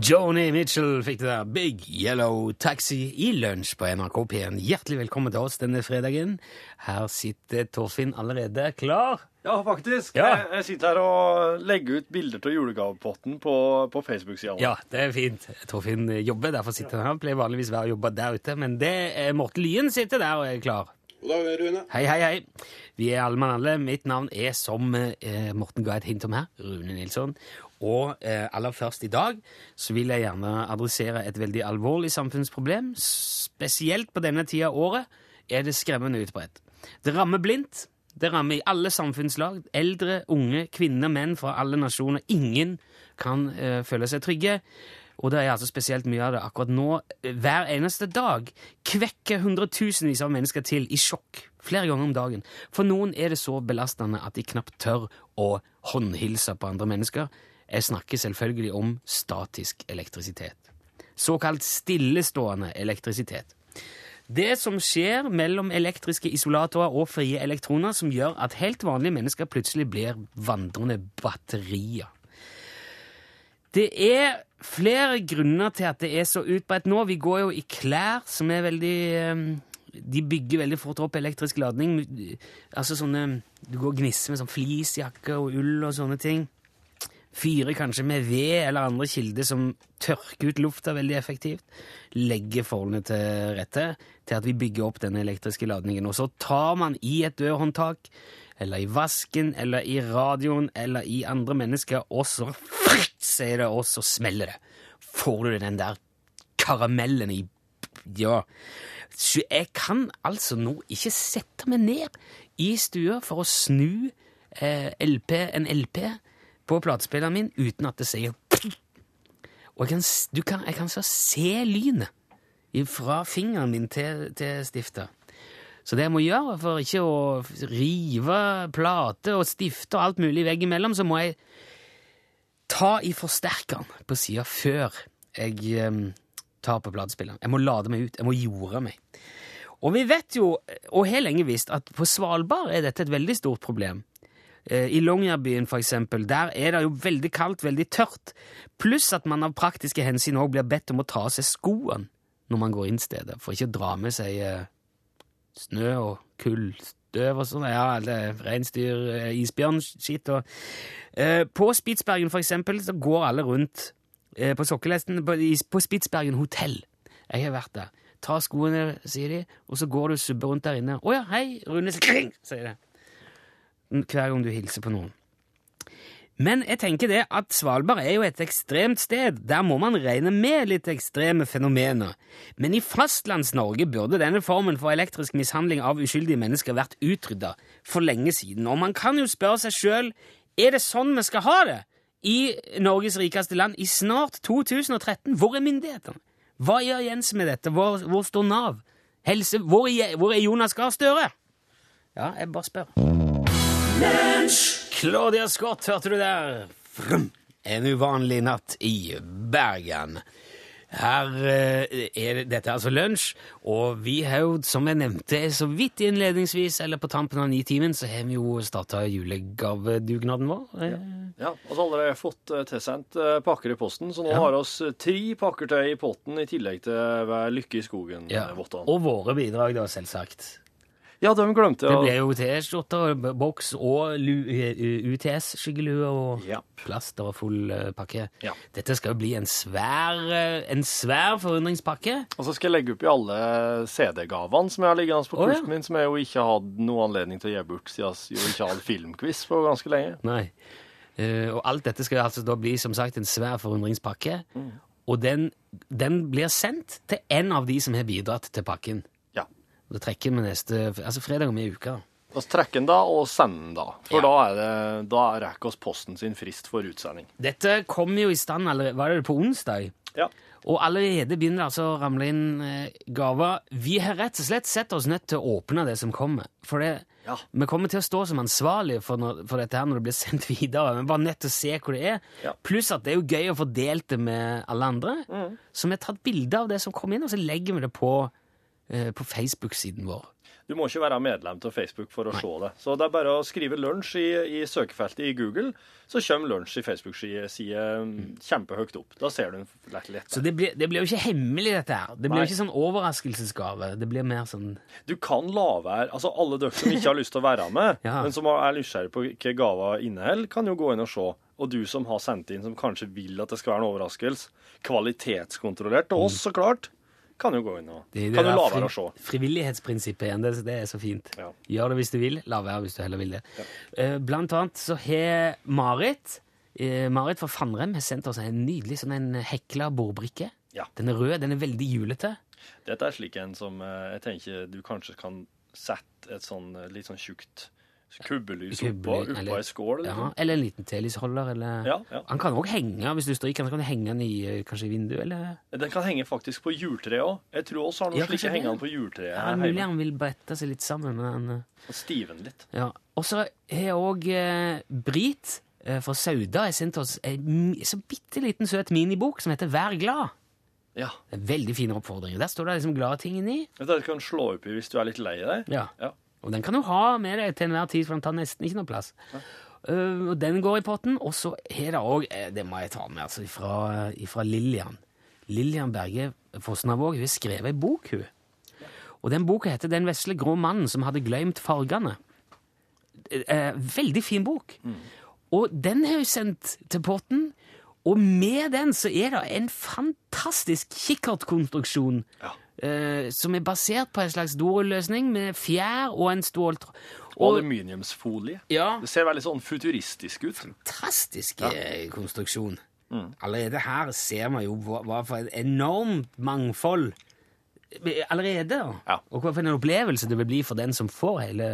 Joni Mitchell fikk det der. Big Yellow Taxi i lunsj på NRK P1. Hjertelig velkommen til oss denne fredagen. Her sitter Torfinn allerede klar. Ja, faktisk. Ja. Jeg, jeg sitter her og legger ut bilder av julegavepotten på, på Facebook-sida. Ja, det er fint. Torfinn jobber, derfor sitter han her. Pleier vanligvis være og jobbe der ute, men det er Morten Lyen sitter der og er klar. God dag, Rune. Hei, hei, hei. Vi er alle mann alle. Mitt navn er, som eh, Morten ga et hint om her, Rune Nilsson. Og eh, aller først i dag så vil jeg gjerne adressere et veldig alvorlig samfunnsproblem. Spesielt på denne tida av året er det skremmende utbredt. Det rammer blindt. Det rammer i alle samfunnslag. Eldre, unge, kvinner, menn fra alle nasjoner. Ingen kan eh, føle seg trygge. Og det er altså spesielt mye av det akkurat nå. Hver eneste dag kvekker hundretusenvis av mennesker til i sjokk flere ganger om dagen. For noen er det så belastende at de knapt tør å håndhilse på andre mennesker. Jeg snakker selvfølgelig om statisk elektrisitet. Såkalt stillestående elektrisitet. Det som skjer mellom elektriske isolatorer og frie elektroner, som gjør at helt vanlige mennesker plutselig blir vandrende batterier. Det er flere grunner til at det er så utbredt nå. Vi går jo i klær som er veldig eh, De bygger veldig fort opp elektrisk ladning. Altså sånne Du går og gnisser med sånn fleecejakke og ull og sånne ting. Fyrer kanskje med ved eller andre kilder som tørker ut lufta veldig effektivt. Legger forholdene til rette til at vi bygger opp den elektriske ladningen. Og så tar man i et dørhåndtak, eller i vasken, eller i radioen, eller i andre mennesker, og så fritt, sier det, og så smeller det. Får du den der karamellen i Ja. Så jeg kan altså nå ikke sette meg ned i stua for å snu eh, LP, en LP på platespilleren min uten at det sier Og jeg kan, kan, jeg kan så se lynet fra fingeren min til, til stiftet. Så det jeg må gjøre for ikke å rive plate og stifte og alt mulig veggimellom, så må jeg ta i forsterkeren på sida før jeg um, tar på platespilleren. Jeg må lade meg ut. Jeg må jorde meg. Og vi vet jo, og har lenge visst, at på Svalbard er dette et veldig stort problem. Eh, I Longyearbyen, for eksempel, der er det jo veldig kaldt, veldig tørt, pluss at man av praktiske hensyn òg blir bedt om å ta av seg skoene når man går inn stedet, for ikke å dra med seg eh, snø og kull, støv og sånn, ja, eller reinsdyr, eh, isbjørnskitt og På Spitsbergen, for eksempel, så går alle rundt på sokkelesten på, Spitsbergen hotell. Jeg har vært der. Ta skoene, sier de, og så går du og subber rundt der inne. Å ja, hei, Rune Kring, sier det. Hver gang du hilser på noen. Men jeg tenker det at Svalbard er jo et ekstremt sted. Der må man regne med litt ekstreme fenomener. Men i Fastlands-Norge burde denne formen for elektrisk mishandling av uskyldige mennesker vært utrydda for lenge siden. Og man kan jo spørre seg sjøl er det sånn vi skal ha det i Norges rikeste land i snart 2013. Hvor er myndighetene? Hva gjør Jens med dette? Hvor, hvor står Nav? Helse? Hvor hvor er Jonas Gahr Støre? Ja, jeg bare spør. Claudia Scott, hørte du der? En uvanlig natt i Bergen. Her eh, er dette er altså lunsj, og vi har jo, som jeg nevnte så vidt innledningsvis, eller på tampen av nitimen, så har vi jo starta julegavedugnaden vår. Ja. Ja, og så har dere fått eh, tilsendt eh, pakker i posten, så nå Ja. har oss eh, tre pakker til i potten, i tillegg til hver Lykke i skogen. Ja. eh. Og våre bidrag, da, selvsagt. Ja, de glemte Det ble jo T-skjorter, boks og eh, UTS-skyggelue og Ja. plaster og full eh, pakke. Ja. Dette skal jo bli en svær, eh, en svær forundringspakke. Og så skal jeg legge opp i alle CD-gavene som jeg har liggende på Å, ja. kursen min, som jeg jo ikke har hatt noen anledning til å gi bort, siden jeg ikke hatt filmquiz på ganske lenge. Nei. Eh, og alt dette skal altså da bli som sagt en svær forundringspakke. Og den, den blir sendt til en av de som har bidratt til pakken. Og det trekker vi neste altså fredag om ei uke. Vi trekker den da, og sender den da. For Ja. da, er det, da rekker oss posten sin frist for utsending. Dette kom jo i stand allerede Var det på onsdag? Ja. Og allerede begynner det altså å ramle inn eh, gaver. Vi har rett og slett sett oss nødt til å åpne det som kommer. For det, Ja. vi kommer til å stå som ansvarlige for, når, for dette her når det blir sendt videre. Vi er bare nødt til å se hvor det er. Ja. Pluss at det er jo gøy å få delt det med alle andre. Mm. Så vi har tatt bilde av det som kom inn, og så legger vi det på på Facebook-siden vår. Du må ikke være medlem til Facebook for å se det. Så det er bare å skrive lunsj i, i søkefeltet i Google, så kommer lunsj i Facebook-side kjempehøyt opp. Da ser du den lett lett. Så det blir, det blir jo ikke hemmelig, dette her. Det blir Nei. jo ikke sånn overraskelsesgave. Det blir mer sånn Du kan la være Altså, alle dere som ikke har lyst til å være med, Ja. men som er nysgjerrig på hva gava inneholder, kan jo gå inn og se. Og du som har sendt inn, som kanskje vil at det skal være en overraskelse, kvalitetskontrollert til oss, så klart, kan jo gå inn og det, det Kan jo la være å se. Frivillighetsprinsippet igjen, det, det er så fint. Ja. Gjør det hvis du vil, la være hvis du heller vil det. Eh, Blant annet så har Marit eh, Marit fra Fannrem har sendt oss en nydelig sånn en hekla bordbrikke. Ja. Den er rød, den er veldig julete. Dette er slik en som eh, jeg tenker du kanskje kan sette et sånn litt sånn tjukt kubbelys oppå, oppå ei skål. Ja, Liksom. eller en liten telysholder. Eller... Ja, ja. Han kan òg henge, hvis du stryker den, kan du henge den i eh, kanskje i vinduet, eller Den kan henge faktisk på juletreet òg. Jeg tror også har noen Ja, slike hengende på juletreet ja, Mulig han vil brette seg litt sammen. med den. eh, Og stiven litt. Ja. Og så har òg eh, Brit eh, fra Sauda har sendt oss en så bitte liten søt minibok som heter Vær glad. Ja. Det er veldig fine oppfordringer. Der står det liksom glade ting inni. Du kan slå opp i hvis du er litt lei deg. Ja. Ja. Og den kan du ha med deg til enhver tid, for den tar nesten ikke noe plass. Eh, og den går i potten. Og så er det òg Det må jeg ta med, altså, fra, fra Lillian. Lillian Berge Fosnavåg hun har skrevet ei bok, hun. Og den boka heter 'Den vesle grå mannen som hadde glemt fargene'. Eh, veldig fin bok. Og den har hun sendt til potten. Og med den så er det en fantastisk kikkertkonstruksjon Ja. Eh, som er basert på en slags dorulløsning med fjær og en ståltråd. Og aluminiumsfolie. ja, Det ser veldig sånn futuristisk ut. fantastisk ja. konstruksjon. Allerede her ser man jo hva, hva for et enormt mangfold eh, allerede. Ja. Og hva for en opplevelse det vil bli for den som får hele,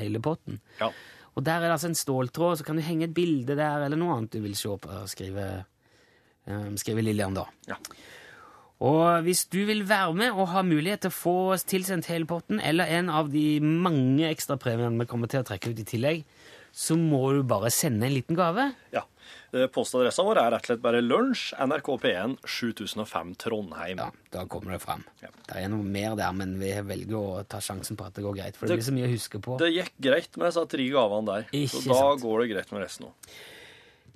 hele potten. Ja. Og der er det altså en ståltråd, så kan du henge et bilde der, eller noe annet du vil se på, skrive, um, skrive Lillian da. Ja. Og hvis du vil være med og ha mulighet til å få tilsendt hele potten, eller en av de mange ekstrapremiene vi kommer til å trekke ut i tillegg, så må du bare sende en liten gave. ja. Eh, Postadressa vår er rett og slett bare lunsj, NRK P1 7005 Trondheim. Ja, da kommer det fram. Ja. Det er noe mer der, men vi velger å ta sjansen på at det går greit, for det, Det- blir så mye å huske på. Det gikk greit med disse tre gavene der. Ikke så da sant. går det greit med resten òg.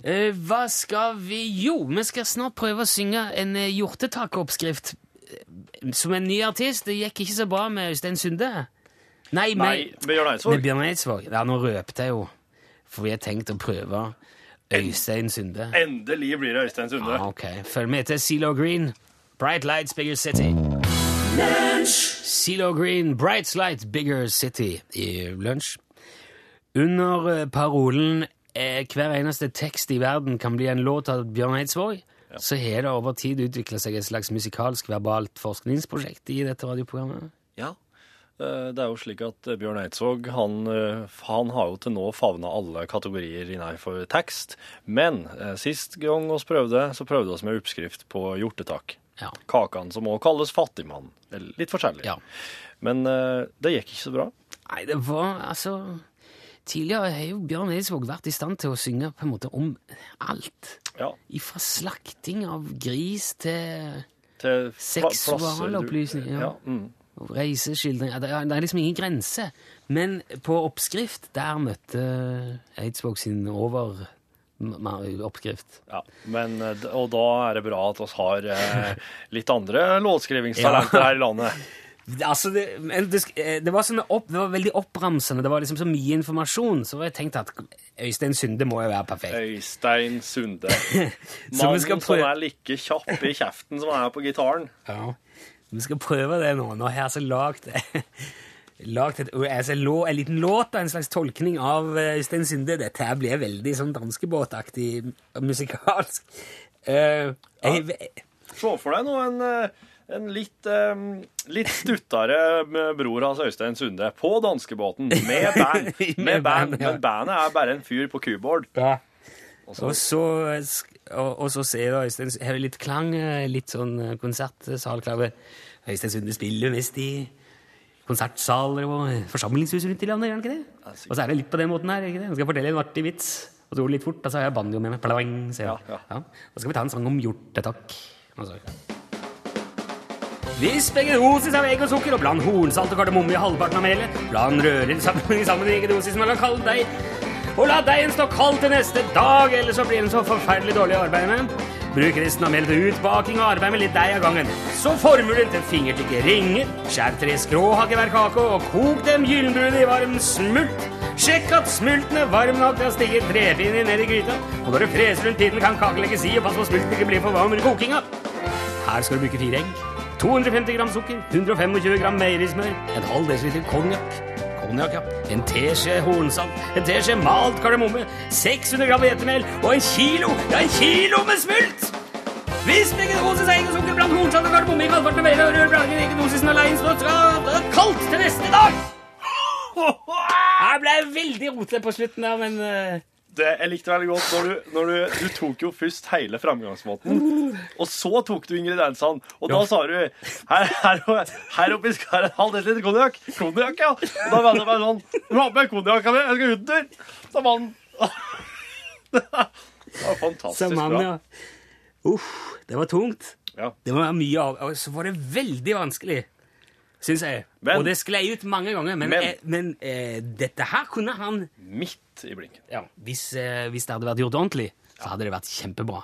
Eh, hva skal vi Jo, vi skal snart prøve å synge en eh, hjortetakoppskrift eh, som en ny artist. Det gikk ikke så bra med Øystein Sunde. Nei, Nei, med, med Jørn med Eidsvåg. Bjørn Eidsvåg. Ja, nå røpte jeg jo. For vi har tenkt å prøve Øystein Sunde. Endelig blir det Øystein Sunde. Ah, ok. Følg med til Zelo Green. Bright Lights, Bigger City. Zelo Green, Bright Lights, Bigger City i lunsj. Under eh, parolen eh, 'Hver eneste tekst i verden kan bli en låt av Bjørn Eidsvåg', så har det over tid utvikla seg et slags musikalsk verbalt forskningsprosjekt i dette radioprogrammet. Ja. Eh, Det er jo slik at eh, Bjørn Eidsvåg han, han har jo til nå favna alle kategorier innenfor tekst. Men sist gang vi prøvde, så prøvde vi med oppskrift på hjortetak. Ja. Kakan som også kalles fattigmann. Litt forskjellig. Ja. Men det gikk ikke så bra. Nei, det var altså Tidligere har jo Bjørn Eidsvåg vært i stand til å synge på en måte om alt. Ja. Fra slakting av gris til Til Seksualopplysning, ja. ja. Mm. reiseskildring det er, liksom ingen grense. Men på oppskrift, der møtte Eidsvåg sin over oppskrift. Ja, men, eh, og da er det bra at vi har eh, litt andre låtskrivingstalenter Ja. her i landet. Altså, det, det, eh, det, var sånn opp, det var veldig oppramsende. Det var liksom så mye informasjon. Så jeg tenkte at Øystein Sunde må jo være perfekt. Øystein Sunde. Mannen som er like kjapp i kjeften som han er på gitaren. Ja. Vi skal prøve det nå. Nå har jeg altså lagd altså, en, liten låt av en slags tolkning av eh, Øystein Sunde. Dette her blir veldig sånn danskebåtaktig musikalsk. Eh, jeg, Se for deg nå en, en litt, um, litt stuttere med bror hans Øystein Sunde på danskebåten med band. Med band. Men bandet er bare en fyr på keyboard. ja. Og så- Og og, og så ser du Øystein Har vi litt klang, eh, litt sånn konsertsalklaver. konsertsalklang. Øystein Sunde spiller mest i konsertsaler og forsamlingshus rundt i landet, gjør han ikke det? Og så er det litt på den måten her, ikke det? Jeg skal fortelle en artig vits, og så går det litt fort, og så har jeg banjo med meg. Plang, ja. Ja, ja. Da skal vi ta en sang om hjortetakk. Og egget Visp eggedosis av egg og sukker og bland hornsalt og kardemomme i halvparten av melet. Bland rører sammen, sammen eggedosisen og la kald deig. Og la deigen stå kald til neste dag, ellers så blir den så forferdelig dårlig å arbeide med. Bruk resten av melet til utbaking og arbeid med litt deig av gangen. Så former du til fingertykke ringer. Skjær tre skråhakk i hver kake og kok dem gyllenbrune i varm smult. Sjekk at smulten er varm nok til å stikke trepinner ned i gryta. Og når du freser rundt tiden, kan kaken legges i, og pass på smulten ikke blir for varm under kokinga. Her skal du bruke fire egg, 250 gram sukker, 125 gram meierismør, en halv desiliter konjakk, konjakk, ja, en teskje hornsalt, en teskje malt kardemomme, 600 gram hvetemel og en kilo, ja, en kilo med smult! Hvis begge dosis egg og sukker blant hornsalt og kardemomme i halvparten av melet og rør blandet egg dosisen aleine, så skal det kaldt til neste dag! Jeg ble veldig rotete på slutten der, men eh, Det jeg likte veldig godt når du, når du, du tok jo først hele framgangsmåten, og så tok du ingrediensene. Og da sa du her, her, her oppi skal det en halv desiliter konjakk. Konjakk, ja. Og da var det bare sånn Du har med konjakka mi, jeg skal ut en tur. Da var Det var fantastisk som bra. ja. Uff, det var tungt. Ja. Det var mye av, og så var det veldig vanskelig, syns jeg. Men- og det sklei ut mange ganger, men, Men- eh, men eh, dette her kunne han Midt i blinken. ja, hvis, eh, hvis det hadde vært gjort ordentlig, så hadde det vært kjempebra.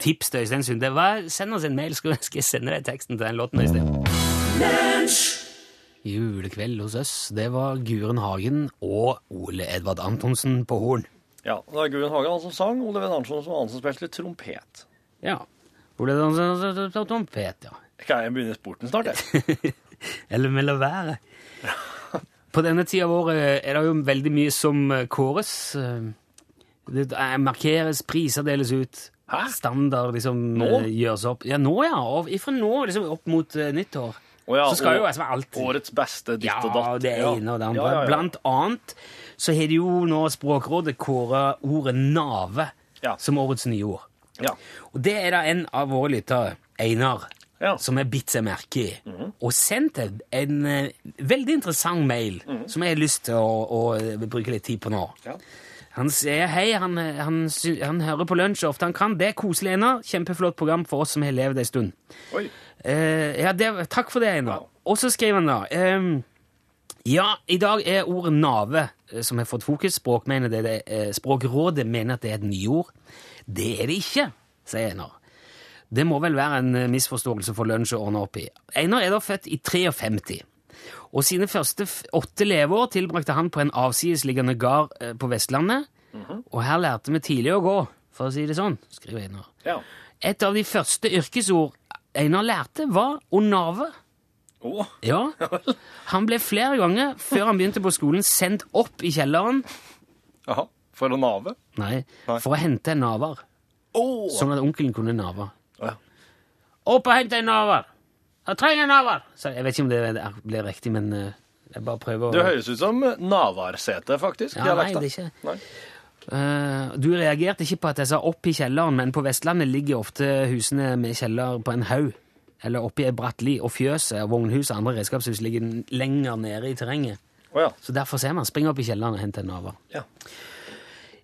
Tips til Øystein Sunde. Hva- Send oss en mail, skal skal jeg sende deg teksten til den låten. Øystein. Julekveld hos oss, det var Guren Hagen og Ole Edvard Antonsen på horn. Ja, det var Gudrun Hagen han som sang, Ole Venn Arntzen som han som spilte trompet. Ja. Ole Edvard Antonsen, trompet, ja. Kan jeg begynne sporten snart, jeg? Eller med la være. På denne tida av året er det jo veldig mye som eh, kåres. eh, Det markeres, priser deles ut. Hæ? Standard liksom Nå? eh, gjøres opp. Ja, nå, ja. Fra nå liksom opp mot nyttår. Oh, ja, Så skal og jo altså alt. Årets beste ditt Ja, og datt. det Ja. ene og det andre. Ja, ja. Blant annet så har de jo nå Språkrådet kåra ordet nave som årets nye ord. Ja. Og det er da en av våre lyttere, Einar, Ja. som har bitt seg merke i, og sendt en, eh, veldig interessant mail som jeg har lyst til å, å eh, bruke litt tid på nå. Ja. Han sier hei, han, eh, han, han hører på lunsj så ofte han kan. Det er koselig, Einar. Kjempeflott program for oss som har levd en stund. Oi. Uh, ja, det, takk for det, Einar. Ja. Og så skriver han da um, Ja, i dag er ordet nave som har fått fokus. Språk mener det, det, Språkrådet mener at det er et nyord. Det er det ikke, sier Einar. Det må vel være en eh, misforståelse for lunsj å ordne opp i. Einar er da født i 53. Og sine første åtte leveår tilbrakte han på en avsidesliggende gard eh, på Vestlandet. Og her lærte vi tidlig å gå, for å si det sånn, skriver Einar. Ja. Et av de første yrkesord Einar lærte, var å nave. Oh. Ja. Han ble flere ganger før han begynte på skolen, sendt opp i kjelleren Aha. For å nave? Nei, Nei. for å hente en naver, Oh. sånn at onkelen kunne nave. Opp og hente en naver! Jeg trenger en naver! Så jeg vet ikke om det blir riktig, men eh, jeg bare prøver å Det høres ut som Navarsete, faktisk. Ja, nei, det er ikke Nei. Uh, Du reagerte ikke på at jeg sa opp i kjelleren, men på Vestlandet ligger ofte husene med kjeller på en haug, eller oppi ei bratt li, og fjøset og vognhus og andre redskapshus ligger lenger nede i terrenget. Oh, ja. Så derfor ser man. Spring opp i kjelleren og hent en naver. ja.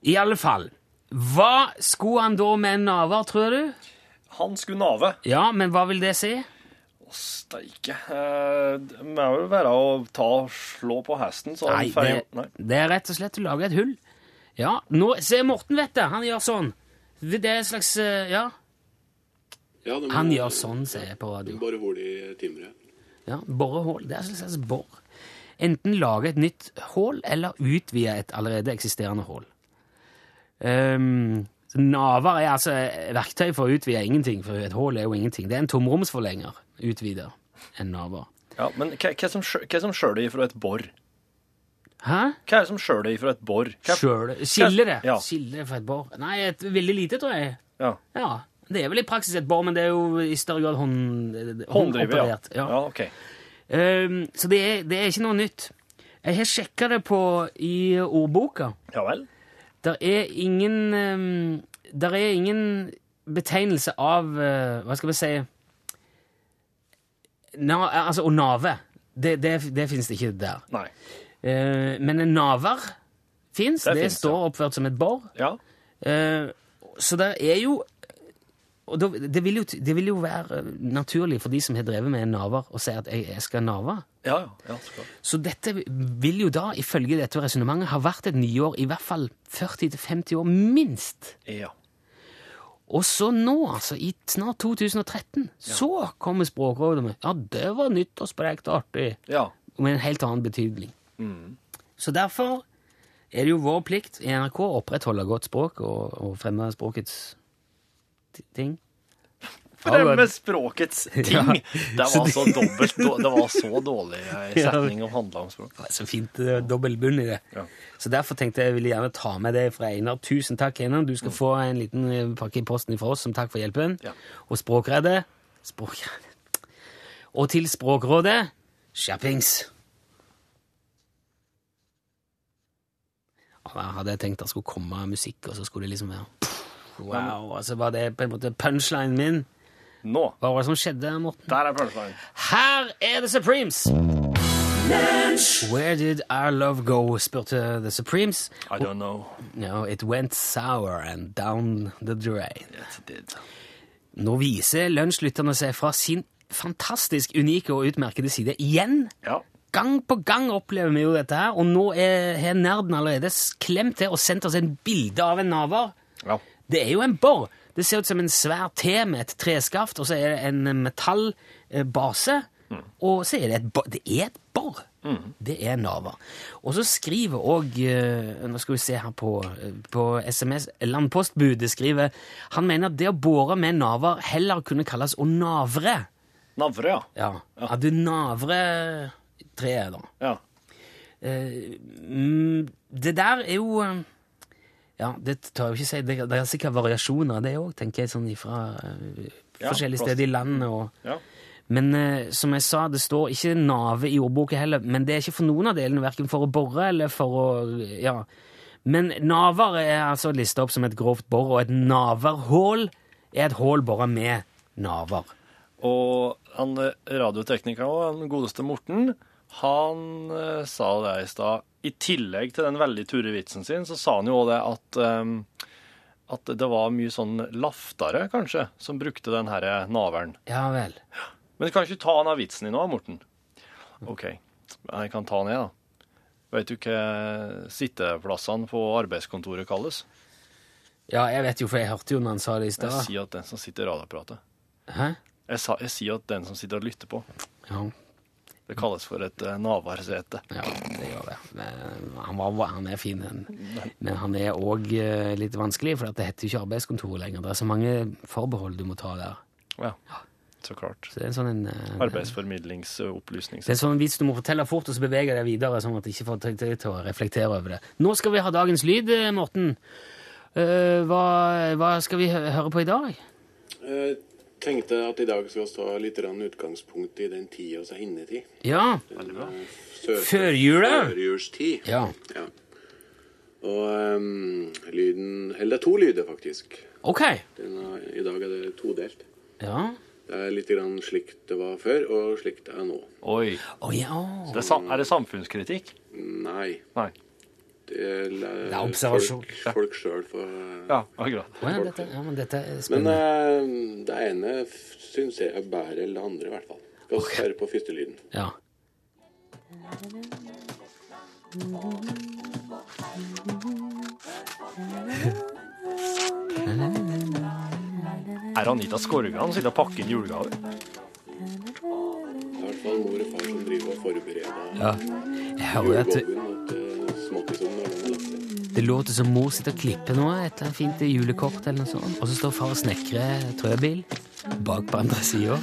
I alle fall. Hva skulle han da med en naver, tror du? Han skulle nave. Ja, men hva vil det si? Å, steike. Eh, Det må jo være å ta og slå på hesten, så Nei, det, Nei. det er rett og slett å lage et hull. Ja, nå, se Morten vet det. Han gjør sånn. Det er en slags eh, Ja, Ja, må han gjør sånn, sier jeg på radio. Bare hull i timeret. Ja, Borehull. Det er et slags bor. Enten lage et nytt hull, eller utvide et allerede eksisterende hull. Um, naver er altså verktøy for å utvide ingenting, for et hull er jo ingenting. Det er en tomromsforlenger. Utvider en naver. Ja, men hva, hva som skjøler det ifra et bor? Hæ? Hva er det som skjøler det ifra et bor? Hva, skiller det. Ja. Skiller det fra et bor. Nei, et veldig lite, tror jeg. ja. Ja, Det er vel i praksis et bor, men det er jo i større grad hånd, håndoperert. ja. Ja. ok. Um, så det er, det er ikke noe nytt. Jeg har sjekka det på i ordboka. Ja vel? Der er ingen um, Der er ingen betegnelse av uh, Hva skal vi si Na, Altså å nave. Det, det, det fins det ikke der. Nei. Uh, men en naver fins. Det Det, finnes, står oppført som et bor. Ja. Uh, så det er jo og da, det, vil jo, det vil jo være eh, naturlig for de som har drevet med naver, å si at jeg, jeg skal nave. Ja, ja. ja så. Så dette vil jo da, ifølge dette resonnementet, ha vært et nyår i hvert fall 40-50 år minst. Ja. Og så nå, altså, i snart 2013, så kommer Språkrådet med Ja, det var nytt og sprekt og artig. Ja. Med en helt annen betydning. Mm. Så derfor er det jo vår plikt i NRK å opprettholde godt språk og, og fremme språkets ting. Fremme språkets ting! Det var så dobbelt Det var så dårlig Ja. setning å handle om språk. Så fint dobbeltbunn i det. Ja. Så derfor tenkte jeg jeg ville gjerne ta med det fra Einar. Tusen takk, Einar. Du skal få en liten eh, pakke i posten fra oss som takk for hjelpen. Ja. Og Språkrådet Språkrådet. Og til Språkrådet Kjappings. Da hadde jeg tenkt det skulle komme musikk, og så skulle det liksom være Wow. altså så var det på en måte punchlinen min. Nå! Hva var det som skjedde, Morten? Der er punchline. Her er The Supremes! Where did our love go? spurte The Supremes. I don't know. No, it went sour and down the drain. Yes, it did. Nå viser lunsjlytterne seg fra sin fantastisk unike og utmerkede side igjen. Ja. Gang på gang opplever vi jo dette her, og nå har nerden allerede klemt til og sendt oss en bilde av en naver. ja. Det er jo en bor. Det ser ut som en svær T med et treskaft, og så er det en metallbase. Og så er det et bor. Det er et bor. Det er Nava. Og så skriver òg Nå skal vi se her på, på SMS Landpostbudet skriver Han mener at det å bore med naver heller kunne kalles å navre. Navre, ja. Ja, At du navrer treet, da. ja. Eh, mm, det der er jo eh, Ja, det tør jeg ikke si. Det, det er sikkert variasjoner, av det òg, tenker jeg, sånn fra uh, forskjellige plass. steder i landet. Og, ja. men eh, som jeg sa, det står ikke nave i ordboka heller, men det er ikke for noen av delene, verken for å bore eller for å Ja. Men naver er altså lista opp som et grovt bor, og et naverhull er et hull bora med naver. Og han eh, radioteknikeren, den godeste Morten, han eh, sa det i stad. I tillegg til den veldig ture vitsen sin, så sa han jo òg det at eh, at det var mye sånn laftere, kanskje, som brukte den her navlen. Ja vel. Men du kan ikke ta han av vitsen din nå, Morten? OK, jeg kan ta ned, da. Vet du hva sitteplassene på arbeidskontoret kalles? Ja, jeg vet jo, for jeg hørte jo når han sa det i Jeg sier at den som sitter i radioapparatet. Hæ? Jeg, sa, jeg sier at den som sitter og lytter på. Ja. Det kalles for et uh, navarsete. Ja, det gjør det. Men Han, var, han er fin, men, men han er òg litt vanskelig, for det heter jo ikke arbeidskontor lenger. Det er så mange forbehold du må ta der. Ja, så klart. Så det er en sånn en, uh, Arbeidsformidlingsopplysning. Det er sånn en vits du må fortelle fort, og så beveger deg videre, sånn at du ikke får tid til å reflektere over det. Nå skal vi ha dagens lyd, eh, Morten. Eh, hva, hva skal vi høre på i dag? Jeg tenkte at i dag skal vi ta litt utgangspunkt i den tida som er innetid. Ja, Sør- Førjula? Førjulstid. ja. Ja. Og um, lyden Eller det er to lyder, faktisk. Ok. Den er, I dag er det todelt. Ja. Det er litt grann slik det var før, og slik det er nå. Oi. Oh, ja. Det er, er det samfunnskritikk? Nei. Nei. Det er, er observasjon. Folk, sjøl får Ja, akkurat. Ja, dette, ja, men dette er Men eh, det ene syns jeg er bedre enn det andre, i hvert fall. Skal vi høre på første lyden. Ja. Er Anita Skorgan sitter og pakker inn julegaver? Det er i hvert fall mor og far som driver og forbereder ja. Jeg hører at det låter som mor sitter og klipper noe, et eller annet fint julekort eller noe sånt. Og så står far og snekrer trøbil bak på andre sida.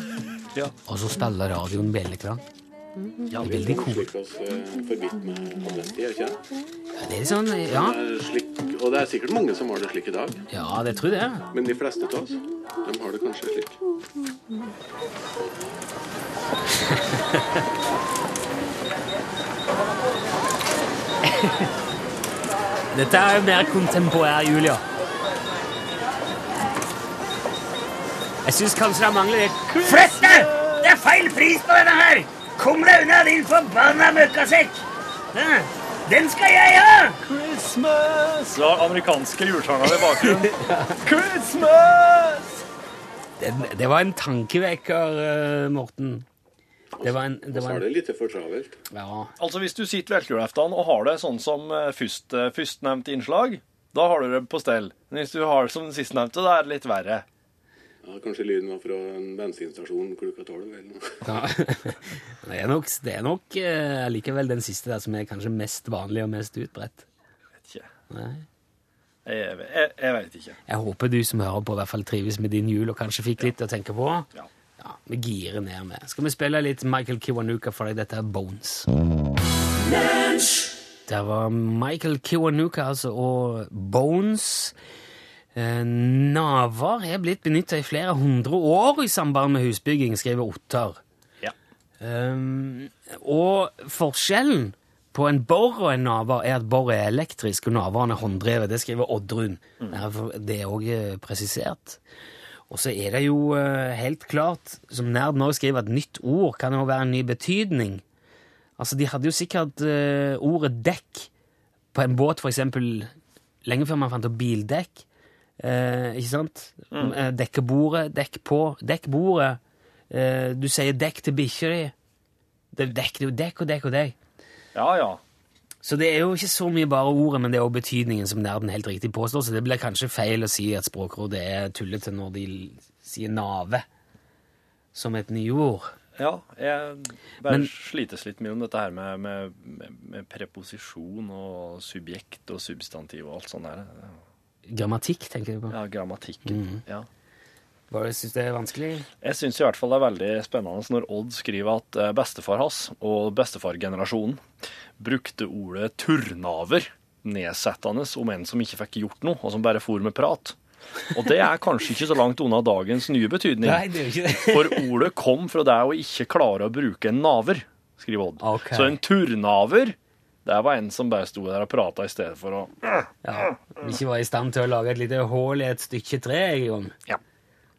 Ja. Og så spiller radioen bjelleklang. Ja, Det er veldig oss eh? Ja, det er sånn, ja. Og det er sikkert mange som har det slik i dag. Ja, det tror jeg. Men de fleste av oss, de har det kanskje slik. Dette er jo mer kontemporær Julia. Jeg syns kanskje det mangler litt Flytt deg! Det er feil pris på denne her! Kom deg unna, din forbanna møkkasekk! Den skal jeg ha! Christmas! Så har amerikanske julesanger i bakgrunnen. Christmas! Det, det var en tankevekker, eh, Morten. Det var en, det Så Og så er det litt for travelt. ja. Altså Hvis du sitter velkulaftan og har det sånn som først, førstnevnte innslag, da har du det på stell. Men hvis du har det som sistnevnte, da er det litt verre. Ja, kanskje lyden var fra en bensinstasjon klokka tolv eller noe. ja. Det er nok, det er nok eh, likevel den siste der som er kanskje mest vanlig og mest utbredt. Vet ikke. Nei. Jeg, jeg, jeg veit ikke. Jeg håper du som hører på, i hvert fall trives med din jul og kanskje fikk litt å tenke på. Ja. Ja, Vi girer ned med. Skal vi spille litt Michael Kiwanuka for deg? Dette er Bones. Det var Michael Kiwanuka, altså, og Bones. Eh, Naver er blitt benytta i flere hundre år i samband med husbygging, skriver Ottar. Ja. Um, og forskjellen på en bor og en navar er at bor er elektrisk, og navaren er hånddrevet. Det skriver Oddrun. Det er òg presisert. Og så er det jo eh, helt klart, som Nerd nå skriver, at nytt ord kan jo være en ny betydning. Altså, De hadde jo sikkert eh, ordet dekk på en båt, for eksempel, lenge før man fant opp bildekk. Eh, ikke sant? Mm. Dekke bordet, dekk på. Dekk bordet. Eh, du sier dekk til bikkja di. Det er dekk, det er jo dekk og dekk og dekk. Ja, ja. Så det er jo ikke så mye bare ordet, men det er også betydningen som nerden helt riktig påstår, så det blir kanskje feil å si at Språkrådet er tullete når de sier nave som et nyord. Ja, jeg bare Men- slites litt mye om dette her med, med, med, med preposisjon og subjekt og substantiv og alt sånt der. Grammatikk, tenker du på. Ja, grammatikken. Ja. Bare syns det er vanskelig. Jeg syns i hvert fall det er veldig spennende når Odd skriver at eh, bestefar hans og bestefargenerasjonen brukte ordet turnaver nedsettende om en som ikke fikk gjort noe, og som bare for med prat. Og det er kanskje ikke så langt unna dagens nye betydning. Nei, det er ikke det. For ordet kom fra det å ikke klare å bruke en naver, skriver Odd. Okay. Så en turnaver, det var en som bare sto der og prata i stedet for å Ja, ikke var i stand til å lage et lite hull i et stykke tre Jon. Ja.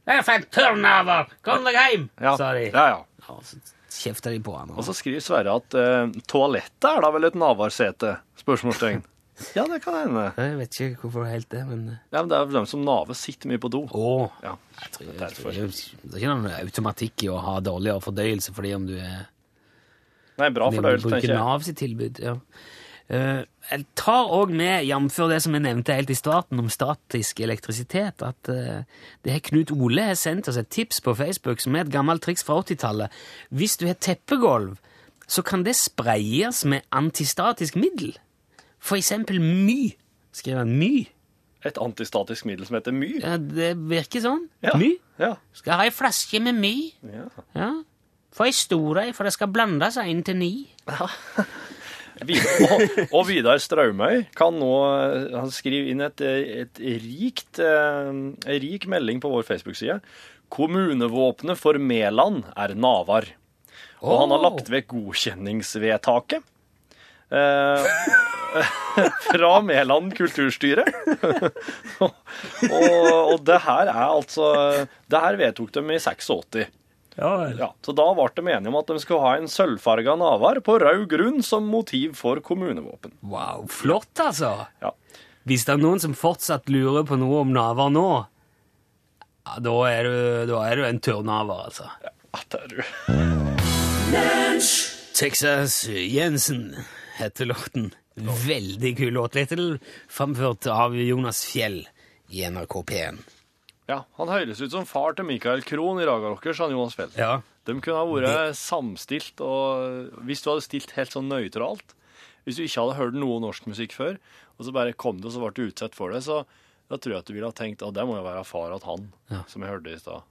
Jeg fikk turnover! Kom deg hjem! Ja, sa de. ja, ja. Ja, så kjefta de på han. Og så skriver Sverre at uh, toalettet er da vel et navarsete? Spørsmålstegn. Ja, det kan hende. Jeg vet ikke hvorfor helt det, men Ja, men det er dem som nave sitter mye på do. Åh. Ja. Jeg tror, jeg tror, det er ikke noen automatikk i å ha dårligere fordøyelse fordi om du er Nei, bra fordøyelse, tenker jeg. Nav sitt tilbud, ja. Eh, jeg tar òg med, jf. det som jeg nevnte helt i starten om statisk elektrisitet, at eh, det her Knut Ole har sendt oss et tips på Facebook som er et gammelt triks fra 80-tallet. Hvis du har teppegulv, så kan det sprayes med antistatisk middel. For eksempel my. Skriver han my? Et antistatisk middel som heter my. Ja, det virker sånn. Ja. My. Ja. Skal ha ei flaske med my. ja. Ja. Få ei stor ei, for det skal blande seg inn til ni. Vidar, og, og Vidar Straumøy kan nå eh, Han skriver inn et, et rikt, eh, en rik melding på vår Facebook-side. Kommunevåpenet for Mæland er Navar. Og han har lagt vekk godkjenningsvedtaket. Eh, fra Mæland kulturstyre. og, og det her er altså Det her vedtok de i 86. Ja, så da ble de enige om at de skulle ha en sølvfarga navar på rød grunn som motiv for kommunevåpen. Wow, flott, altså! Ja. Hvis det er noen som fortsatt lurer på noe om navar nå, ja, da, er du, da er du en tørrnaver, altså. Ja, det er du. Texas Jensen heter låten. Veldig kul låt. Little, framført av Jonas Fjell i NRK P1. Ja, Han høres ut som far til Michael Krohn i Raga Rockers, han Jonas Feld. Ja. De kunne ha vært samstilt, og hvis du hadde stilt helt sånn nøytralt Hvis du ikke hadde hørt noe norsk musikk før, og så bare kom det, og så ble du utsatt for det, så da tror jeg at du ville ha tenkt at det må jo være far til han, Ja. som jeg hørte i stad.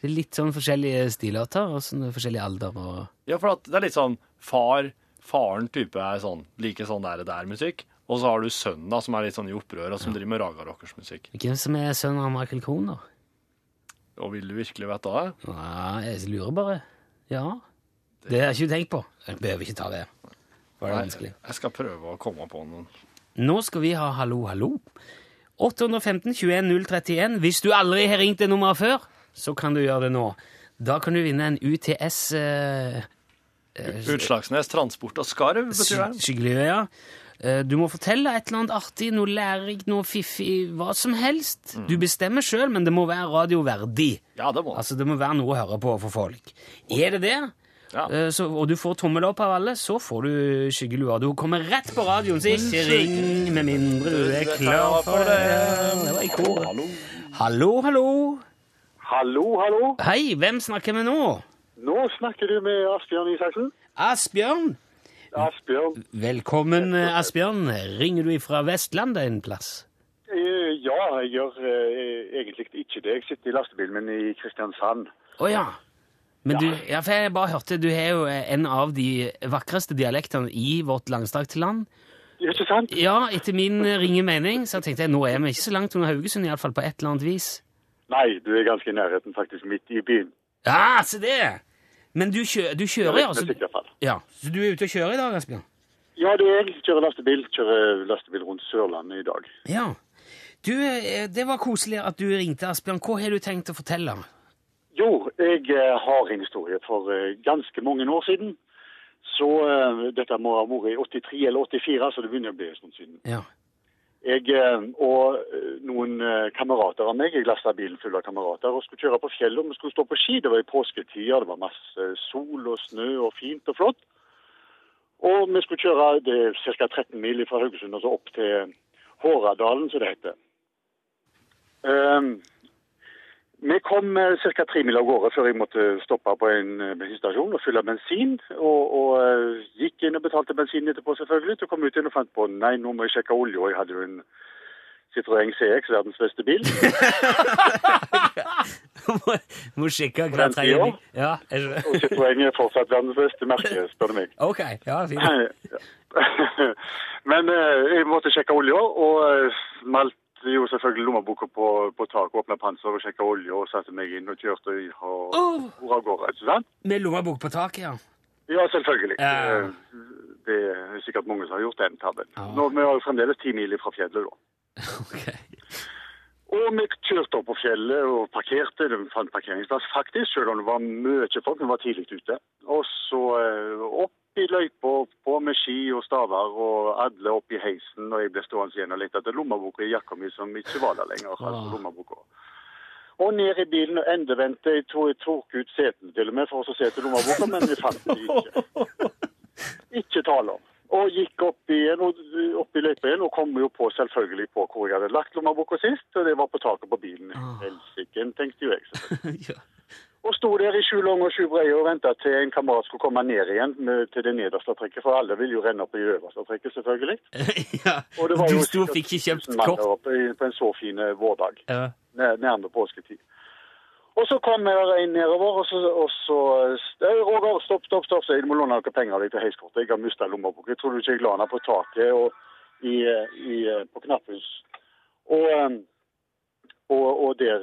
Det er litt sånn forskjellige stilarter og sånn forskjellig alder. og... Ja, for at det er litt sånn far, faren type er sånn, like sånn der der musikk, og så har du sønnen da, som er litt sånn i opprør, og som driver med Raga Rockers musikk. Hvem som er sønnen av Michael Krohn, da? Og vil du virkelig vite det? Nei, jeg lurer bare. Ja. Det har jeg ikke tenkt på. Jeg behøver ikke ta det. Var det Nei, vanskelig? Jeg skal prøve å komme på noen. Nå skal vi ha Hallo, hallo. 815 21 031. Hvis du aldri har ringt det nummeret før, så kan du gjøre det nå. Da kan du vinne en UTS eh, Utslagsnes Transport og Skarv, betyr det? Skyggelue, ja. Eh, Du må fortelle et eller annet artig, noe lærerikt, noe fiffig, hva som helst. Du bestemmer sjøl, men det må være radioverdig. Ja, det må Altså, det må være noe å høre på for folk. Er det det, Ja. eh, så, og du får tommel opp av alle, så får du skyggelua. Du kommer rett på radioen, så ikke ring med mindre du er klar for det. Det var i kor. Hallo, hallo. Hallo, hallo. Hei, hvem snakker vi nå? Nå snakker du med Asbjørn Isaksen. Asbjørn. Asbjørn. Velkommen, eh, Asbjørn. Ringer du fra Vestlandet en plass? Eh, ja, jeg gjør eh, egentlig ikke det. Jeg sitter i lastebilen min i Kristiansand. Å ja. Men du, ja, for jeg bare hørte, du har jo en av de vakreste dialektene i vårt langstrakte land. Ja, Ikke sant? Ja, etter min ringe mening, så tenkte jeg nå er vi ikke så langt under Haugesund, iallfall på et eller annet vis. Nei, du er ganske i nærheten, faktisk midt i byen. Ja, se det! Men du, kjø, du kjører, ja? Så, Musikkinnfall. ja. Så du er ute og kjører i dag, Asbjørn? Ja, det er jeg. Kjører lastebil. Kjører lastebil rundt Sørlandet i dag. Ja. Du, eh, det var koselig at du ringte, Asbjørn. Hva har du tenkt å fortelle? Jo, jeg eh, har en historie for eh, ganske mange år siden. Så dette må ha vært i 83 eller 84, så det begynner å bli en stund siden. Ja. Jeg eh, og eh, noen eh, kamerater av meg, jeg lasta bilen full av kamerater og skulle kjøre på fjellet. og Vi skulle stå på ski. Det var i påsketida, det var masse sol og snø og fint og flott. Og vi skulle kjøre det ca. 13 mil fra Haugesund og så opp til Håradalen, som det heter. Um, vi kom ca. tre mil av gårde før jeg måtte stoppe på en eh, bensinstasjon og fylle bensin. Og, og eh, gikk inn og betalte bensin etterpå, selvfølgelig. Så kom ut igjen og fant på nei, nå må jeg sjekke olje. Og jeg hadde jo en Citroën CX, verdens beste bil. må, må sjekke hver trenger. tredje bil. Ja. Og Citroën er fortsatt verdens beste merke, spør du meg. Ok, ja, fint. Men eh, jeg måtte sjekke olja, og uh, malt jo selvfølgelig lommeboka på, på taket, åpna panser og sjekka olje, og satte meg inn og kjørte i- og Åh! av gårde. Ikke sant? Med lommebok på taket, ja. Ja, selvfølgelig. Ja. Det er sikkert mange som har gjort den tabben. Ja. Nå, vi har jo fremdeles ti mil fra fjellet, da. okay. Og vi kjørte opp på fjellet og parkerte. Vi fant parkeringsplass faktisk, selv om det var mye folk. Vi var tidlig ute. Og så eh, opp i løypa på med ski og staver, og alle opp i heisen. Og jeg ble stående igjen og lette etter lommeboka i jakka mi som ikke var der lenger. altså Ah. lommeboka. Og ned i bilen og endevendte. Jeg tror jeg tok ut setene til og med for å se etter lommeboka, men vi fant det ikke. Ikke tale om. Og gikk opp igjen, og, opp i løypa igjen og kom jo på selvfølgelig på hvor jeg hadde lagt lommeboka sist, og det var på taket på bilen. Ah. Tenkte jo jeg. selvfølgelig. Og sto der i sju lange og sju brede og venta til en kamerat skulle komme ned igjen med, til det nederste trekket, for alle vil jo renne opp i det øverste trekket, selvfølgelig. ja. Og det var Du jo og fikk ikke kjøpt kort. oppe i- på en så fin eh, vårdag Ja. nær- nærme påsketid. Og så kom jeg en nedover, og så, og så eh, Roger, stopp, stopp, stopp, så jeg må låne noen penger av deg til heiskortet. Jeg har mista lommeboka. Tror du ikke jeg la den på taket og i, eh, i, på knapphus. Og, og, og der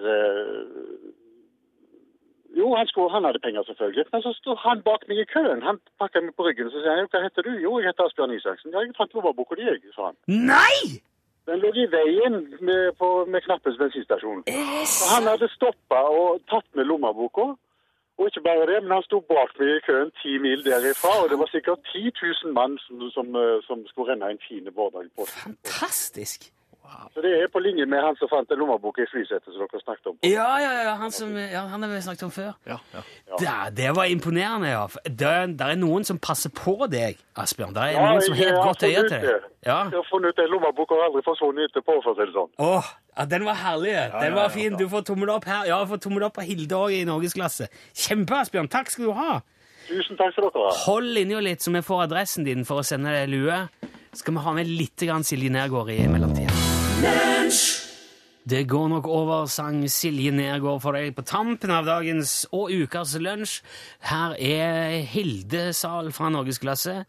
Jo, han, skulle, han hadde penger, selvfølgelig. Men så sto han bak meg i køen. Han pakka meg på ryggen og så sier han, hva heter du? Jo, jeg heter Asbjørn Isaksen. Ja, jeg fant lommeboka di, sa han. Nei! Den lå i veien med, på, med Knappes bensinstasjon. Yes. han hadde stoppa og tatt med lommeboka. Og ikke bare det, men han sto bak meg i køen ti mil derifra, og det var sikkert 10 000 mann som, som, eh, som skulle renne en fin vårdag på. Fantastisk. Så det er på linje med han som fant en lommebok i flysetet som dere snakket om. Ja, ja, ja, han som ja, han har vi snakket om før. Ja, ja. Det, det var imponerende, ja. Det, det er noen som passer på deg, Asbjørn. Det er Ja, noen som har et godt øye til deg. Ja. Jeg har funnet ut en lommebok og aldri forsvunnet etterpå, for å si det sånn. Åh, ja, den var herlig. Den var ja, fin. Du får tommel opp her. Ja, jeg får tommel opp på Hilde òg i norgesklasse. Kjempe, Asbjørn. Takk skal du ha. Tusen takk skal dere ha. Hold linja litt, så vi får adressen din for å sende deg lue. Skal vi ha med litt grann Silje Nergård i mellomtida. Det går nok over, sang Silje Nergård for deg på tampen av dagens og ukas lunsj. Her er Hilde Sal fra Norgesklasse.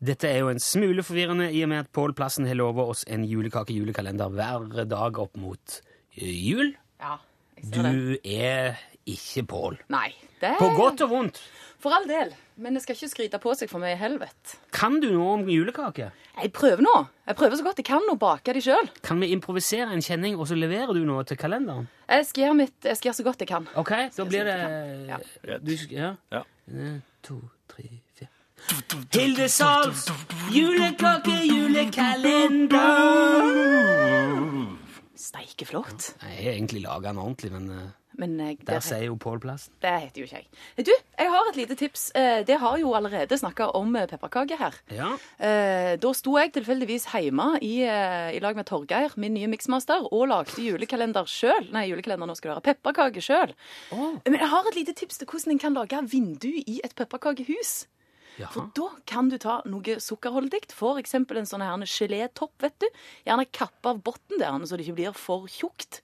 Dette er jo en smule forvirrende i og med at Pål Plassen har lova oss en julekake-julekalender hver dag opp mot eh, jul. Ja, jeg ser det. Du er ikke Pål. Nei, det På godt og vondt. For all del. Men det skal ikke skryte på seg for meg i helvete. Kan du noe om julekake? Jeg prøver nå. Jeg prøver så godt jeg kan å bake de sjøl. Kan vi improvisere en kjenning, og så leverer du noe til kalenderen? Jeg skal gjøre mitt, jeg skal gjøre så godt jeg kan. Ok, da blir det Ja. du, ja. Ja. En, to, tre, fire. Hilde Sals julekake, julekalender! Steike flott. Jeg har egentlig laga den ordentlig, men eh, Men jeg, der der sier jo Pål plassen. det heter jo ikke jeg. Du, jeg har et lite tips. Eh, Det har jo allerede snakka om eh, pepperkaker her. Ja. Eh, Da sto jeg tilfeldigvis hjemme i, eh, i lag med Torgeir, min nye mixmaster, og lagde julekalender sjøl. Nei, julekalender, nå skal det være pepperkake sjøl. Men jeg har et lite tips til hvordan en kan lage vindu i et pepperkakehus. For da kan du ta noe sukkerholdig, f.eks. en sånn gelétopp, vet du. Gjerne kappe av bunnen der, så det ikke blir for tjukt.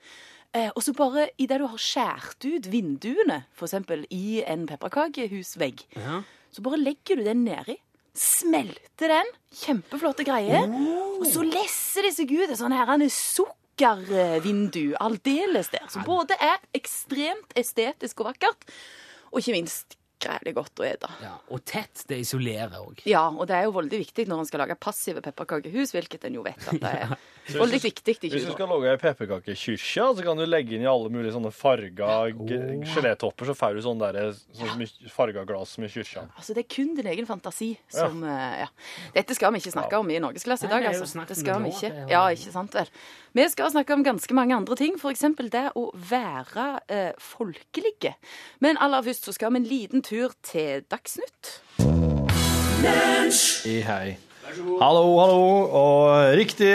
Eh, og så bare idet du har skåret ut vinduene, f.eks. i en pepperkakehusvegg, Ja. så bare legger du den nedi. Smelter den. Kjempeflotte greier. Og så lesser det seg ut et sånn her en sukkervindu aldeles der. Som både er ekstremt estetisk og vakkert, og ikke minst greielig godt å ete. ja. Og tett, det isolerer òg. Ja, og det er jo veldig viktig når en skal lage passive pepperkakehus, hvilket en jo vet at det er veldig viktig. Hvis du Ikke skal lage ei pepperkakekirke, så kan du legge inn i alle mulige sånne farga oh. gelétopper, så får du sånn der, sånn farga glass som i kyrkja. Altså, Det er kun din egen fantasi som eh, Ja. Dette skal vi ikke snakke om i Norgesklasse i dag, altså. Det skal vi ikke. Ja, ikke sant vel. Vi skal snakke om ganske mange andre ting, f.eks. det å være eh, folkelige. Men aller først så skal vi en liten tur til Dagsnytt. I hei. Hallo, hallo, og riktig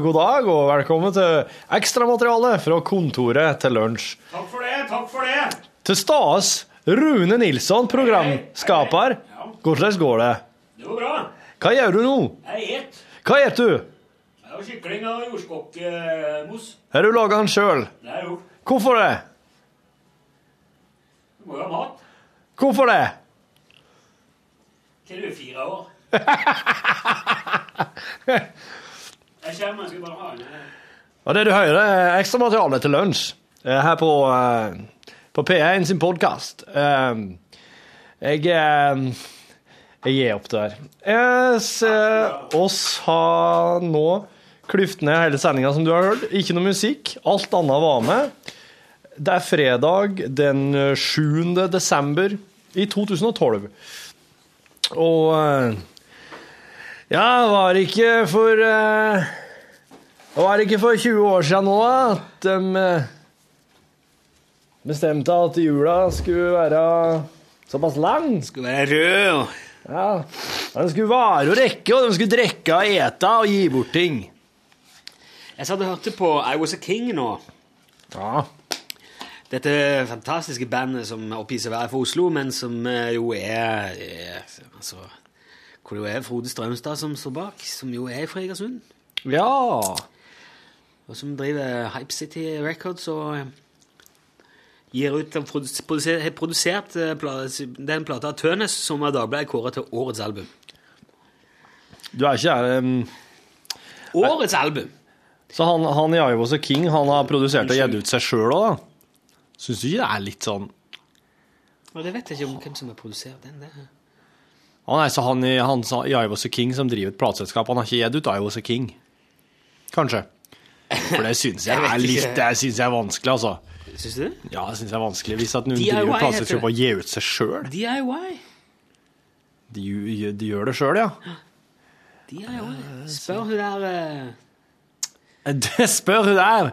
god dag, og velkommen til ekstramateriale fra kontoret til lunsj. Takk for det, takk for det. Til stas Rune Nilsson, programskaper. Hvordan går det? Det går bra. Hva gjør du nå? Jeg et. Hva gjør du? Jeg har kykling og jordskokkmos. Har du laga den sjøl? Hvorfor det? Du må jo ha mat Hvorfor det? til du er fire år. Jeg kommer, jeg skal bare ha en. Og det du hører, er ekstramateriale til lunsj eh, her på, eh, på P1 sin podkast. Jeg eh, Jeg gir opp der. Jeg ser oss har nå klyft ned hele sendinga, som du har hørt. Ikke noe musikk. Alt annet var med. Det er fredag den 7. desember i 2012. Og Ja, var det ikke for det var ikke for 20 år siden nå at de eh, bestemte at jula skulle være såpass lang. Skulle være rød. Ja, Den skulle vare og rekke, og de skulle drikke og ete og gi bort ting. Jeg satt og hørte på I Was A King nå. Ja, Dette fantastiske bandet som oppgir seg å være fra Oslo, men som eh, jo er, er altså, Hvor det jo er Frode Strømstad som står bak, som jo er fra Egersund. ja. Og som driver Hype City Records og eh, gir ut har produsert eh, pla- den plata Tønes som av Dagbladet kåret til årets album. Du er ikke her um, Årets album! Så han, han i og King han har produsert og gitt ut seg sjøl òg, da? Syns du ikke det er litt sånn Og det vet jeg ikke om hvem som har produsert den. Det. Han nei, så han i, han i Ivos A King som driver et plateselskap, han har ikke gitt ut I Was A King. Kanskje. For det syns jeg Jeg er litt. Det syns jeg er vanskelig, altså. Syns du? Ja, det syns jeg er vanskelig. Hvis at noen DIY driver et plateselskap og gir ut seg sjøl. DIY. De, de gjør det sjøl, ja. DIY. Spør hun der uh... Spør hun der.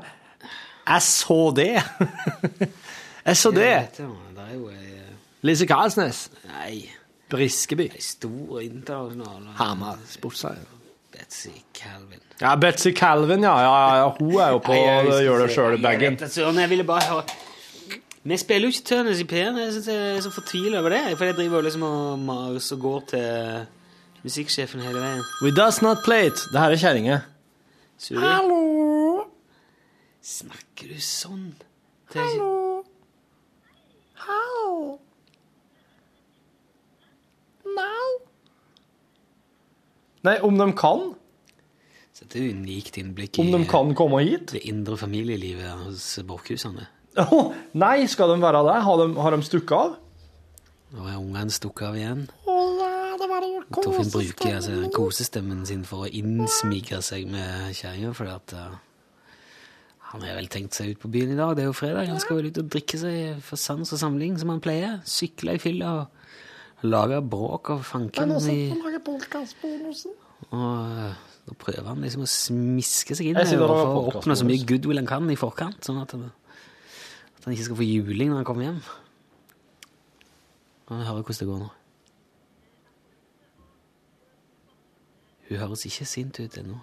Jeg så det. Jeg så det. ei Lise Karlsnes. Nei, Briskeby. ei stor internasjonal Hamar sportsseier. Betsy Calvin. Ja, Betzy Calvin, ja. ja, ja. Hun er jo på å gjøre det gjør det Jeg sjøl-bagen. jeg ville bare høre Vi spiller jo ikke Tønnes i P1. Jeg jeg er så fortvila over det. For jeg driver jo liksom og maser og går til musikksjefen hele veien. We does not play it. Det her er kjerringa. Hallo! Snakker du sånn? Hallo? Hallo? Nei, om de kan. Så det er et unikt innblikk Om de kan komme hit. det indre familielivet hos Borchhusene. Åh, nei, skal de være det? Har de, har de stukket av? Nå er ungene stukket av igjen. Torfinn bruker altså, kosestemmen sin for å innsmigre seg med kjerringa, fordi at eh, han har vel tenkt seg ut på byen i dag. Det er jo fredag. Han skal vel ut og drikke seg for sans og samling, som han pleier. Sykle i fylla og lage bråk og fanken i Og da prøver han liksom å smiske seg inn for å oppnå så mye goodwill han kan i forkant, sånn at, han- at han ikke skal få juling når han kommer hjem. Vi hører hvordan det går nå. Hun høres ikke sint ut ennå.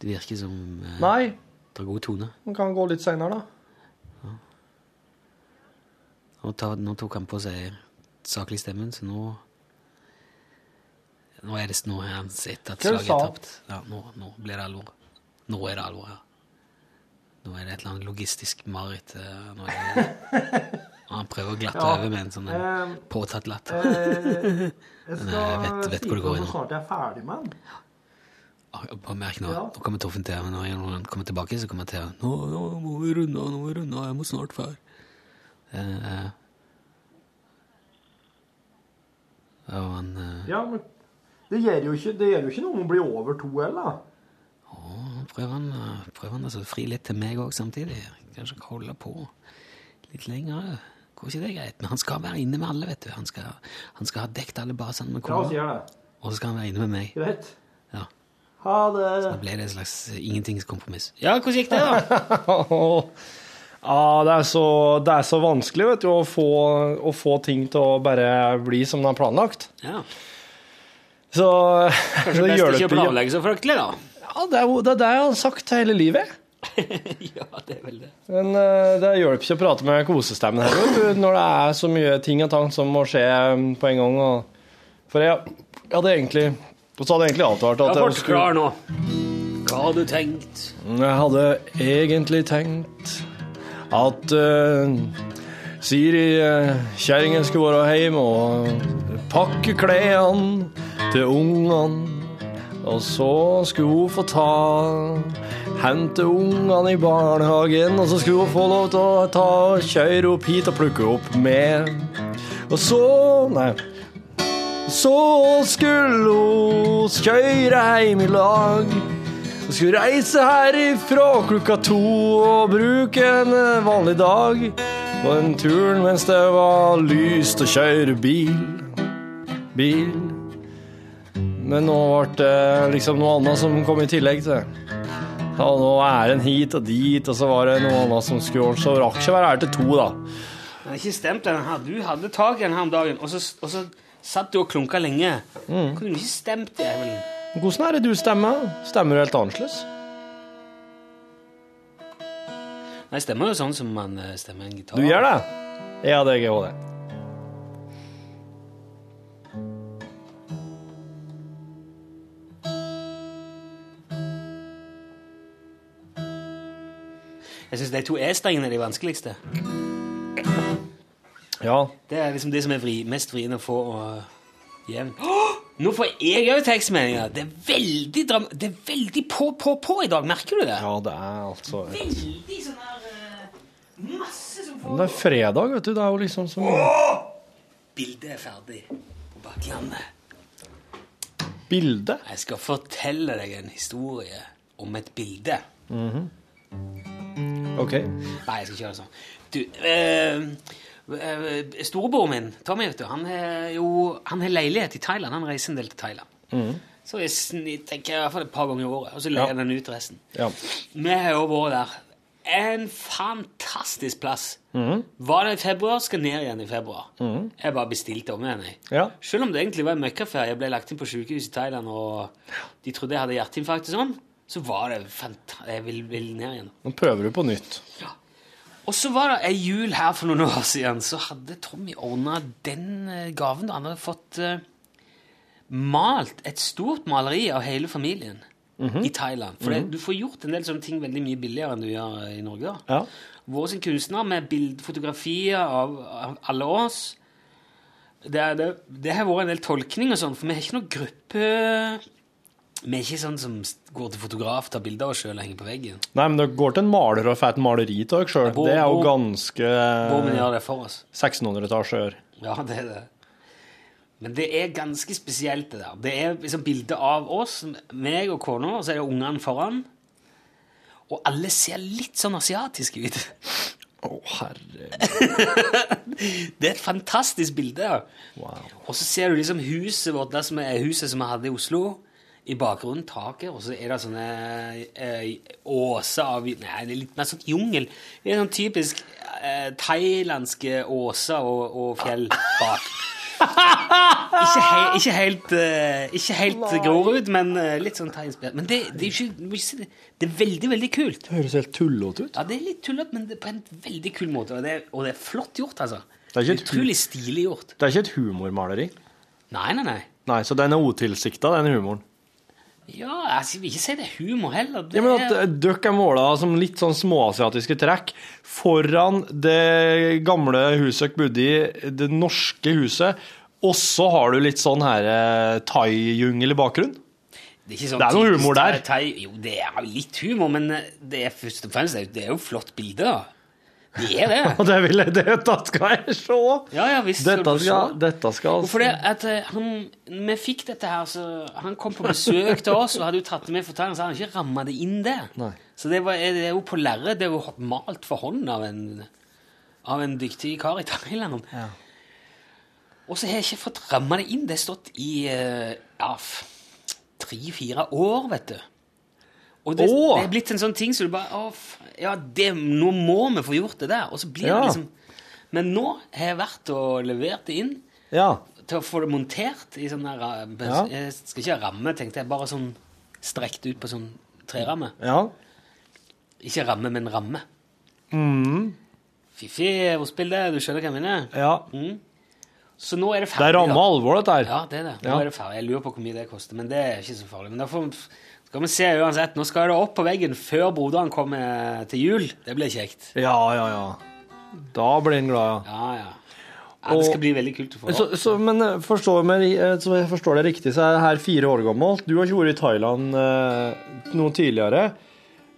Det virker som eh, Nei, det er god tone. Hun kan gå litt seinere, da. Nå, tar, nå tok han på seg saklig stemmen, så nå Nå er det nå er han sett at slaget er han? tapt. Ja, nå, nå blir det alvor. Nå er det alvor her. Nå er det et eller annet logistisk mareritt. eh, Han prøver å glatte Ja. over med en sånn Eh, påtatt latter. Jeg Men jeg vet- vet hvor det går i nå. snart jeg er ferdig med den. Ah, Bare merk nå. Ja. Nå kommer Toffen til Når han kommer tilbake, så kommer jeg til Nå, nå må vi runde av, nå må vi runde av, jeg må snart ferdig. Eh, og han eh, Ja, men det gjør jo ikke, det gjør jo ikke noe om å bli over to heller. Nå prøver han, eh, prøver han altså å fri litt til meg òg samtidig. Kanskje holde på litt lenger. Går ikke det greit? Men han skal være inne med alle, vet du. Han skal, han skal ha dekt alle basene med Ja, kona. sier det. Og så skal han være inne med meg. Greit. Ja. Ha Da ble det et slags eh, ingentingskompromiss. Ja, hvordan gikk det, da? Ja, det er, så, det er så vanskelig vet du, å få, å få ting til å bare bli som det er planlagt. Ja. Så Kanskje det best det ikke å planlegge så fryktelig, da. Ja, det er jo det, er det jeg har sagt hele livet. ja, det er vel det. Men uh, det hjelper ikke å prate med kosestemmen her, når det er så mye ting og tang som må skje mm, på en gang. Og, for jeg, jeg hadde egentlig så hadde jeg egentlig avtalt at jeg skulle. Hva har du tenkt? Jeg hadde egentlig tenkt at uh, Siri, kjerringa kjerringen, skulle være hjemme og pakke klærne til ungene. Og så skulle hun få ta Hente ungene i barnehagen, og så skulle hun få lov til å ta kjøre opp hit og plukke opp med. Og så Nei. Så skulle hun kjøre hjem i lag. Og skulle reise herifra klokka to og bruke en vanlig dag på den turen mens det var lyst å kjøre bil. Bil. Men nå ble det liksom noe annet som kom i tillegg til. Ja, nå er en hit og dit, og så var det noe annet som skulle ordnes. så rakk ikke være her til to, da. Det er ikke stemt, den her. Du hadde tak i den her om dagen, og så, og så satt du og klunka lenge. Mm. Kunne du ikke stemt det? vel? Hvordan er det du stemmer? Stemmer du helt annerledes? Nei, jeg stemmer jo sånn som man eh, stemmer en gitar. Du gjør det? Ja, det gjør jeg òg, det. Jeg syns de to E-strengene er de vanskeligste. Ja. Det er liksom de som er vri, mest vriene å få og jevn. Åh! Nå får jeg òg tekstmeldinger! Det er veldig dram Det er veldig på, på, på i dag. Merker du det? ja, det er altså Veldig sånn her eh, Masse som får Det er fredag, vet du. Det er jo liksom som Bildet er ferdig på Bakklandet. bilde. Jeg skal fortelle deg en historie om et bilde. OK. Nei, jeg skal ikke gjøre det sånn. Du, eh, storebroren min, Tommy, vet du, han har jo han har leilighet i Thailand. Han reiser en del til Thailand. Så jeg tenker i hvert fall et par ganger i året, og så leier Ja. han den ut resten. Ja. Vi har jo vært der. En fantastisk plass. Var det i februar, skal ned igjen i februar. Jeg bare bestilte om igjen. Ja. Selv om det egentlig var en møkkaferie, jeg ble lagt inn på sykehus i Thailand, og de trodde jeg hadde hjerteinfarkt og sånn, så var det fantastisk. Jeg vil, vil ned igjen. Nå prøver du på nytt. Og så var det ei jul her for noen år siden, så hadde Tommy ordna den eh, gaven. Han hadde fått uh, malt et stort maleri av hele familien i Thailand. For det, du får gjort en del sånne ting veldig mye billigere enn du gjør eh, i Norge. da. Ja. Vår sin kunstner med bild, fotografier av, av alle oss. Det, det, det har vært en del tolkning og sånn, for vi har ikke noen gruppe Vi er ikke sånn som går til fotograf, tar bilder av oss sjøl og henger på veggen. Nei, men dere går til en maler og får et maleri av dere sjøl. Det er jo ganske Hvor gjør det for oss. 1600-etasjer. Ja, det er det. Men det er ganske spesielt, det der. Det er liksom bilde av oss, meg og kona, og så er det ungene foran. Og alle ser litt sånn asiatiske ut. Å, herre Det er et fantastisk bilde. Wow. Og så ser du liksom huset vårt, det som er huset som vi hadde i Oslo, i bakgrunnen taket, og så er det sånne eh, åser av Nei, det er litt mer sånn jungel. Det er sånn typisk eh, thailandske åser og, og fjell bak. Ikke, he, ikke helt, eh, ikke helt Grorud, men eh, litt sånn thaiinspirert. Men det, det, er ikke, det, det er veldig, veldig kult. Det høres helt tullete ut. Ja, det er litt tullete, men det er på en veldig kul måte. Og det, er- og det er flott gjort, altså. Det er ikke Utrolig stilig gjort. Det er ikke et humormaleri. Nei, nei, nei. Nei, så den er utilsikta, den humoren. Ja, jeg vil ikke si det er humor heller. Det Ja, men at er, eh, dere er måla som litt sånn småasiatiske trekk foran det gamle huset dere bodde i, det norske huset, og så har du litt sånn her eh, thai-jungel i bakgrunnen. det er, ikke sånn det er noe humor der. Thai, jo, det er litt humor, men eh, det er først og fremst det er jo flott bilde. da. Det er det. Og det vil jeg, dette skal jeg se! Ja, ja, visst. Dette skal dette skal altså. Fordi at eh, han, Vi fikk dette her, så han kom på besøk til oss og hadde jo tatt det med for Thailand, så hadde han ikke ramma det inn der. Nei. Så det, var, det er jo på lerret. Det er jo malt for hånd av en, av en dyktig kar i Thailand. Og så har jeg ikke fått ramma det inn. Det har stått i eh, ja, tre-fire år, vet du. Og det, Åh! det er blitt en sånn ting så du bare å, Ja, det, nå må vi få gjort det der. Og så blir Ja. det liksom Men nå har jeg vært og levert det inn Ja. til å få det montert i sånn der eh. Jeg skal ikke ha ramme, tenkte jeg. Bare sånn strekt ut på sånn treramme. ja. Ikke ramme, men ramme. Mm. Fiffi ordspill. Du skjønner hva jeg mener? ja. Mm. Så nå er det ferdig. Det er ramme alvor, dette her. Ja, det er det. Nå Ja. er det ferdig. Jeg lurer på hvor mye det koster, men det er ikke så farlig. Men da får, skal vi se uansett. Nå skal det opp på veggen før broderen kommer til jul. Det blir kjekt. Ja, ja, ja. Da blir en glad, ja. Ja, ja. ja det skal bli veldig kult å få Så, så, men eh, forstår meg, eh, så jeg forstår det riktig, så er det her fire år gammelt. Du har ikke vært i Thailand eh, noe tidligere.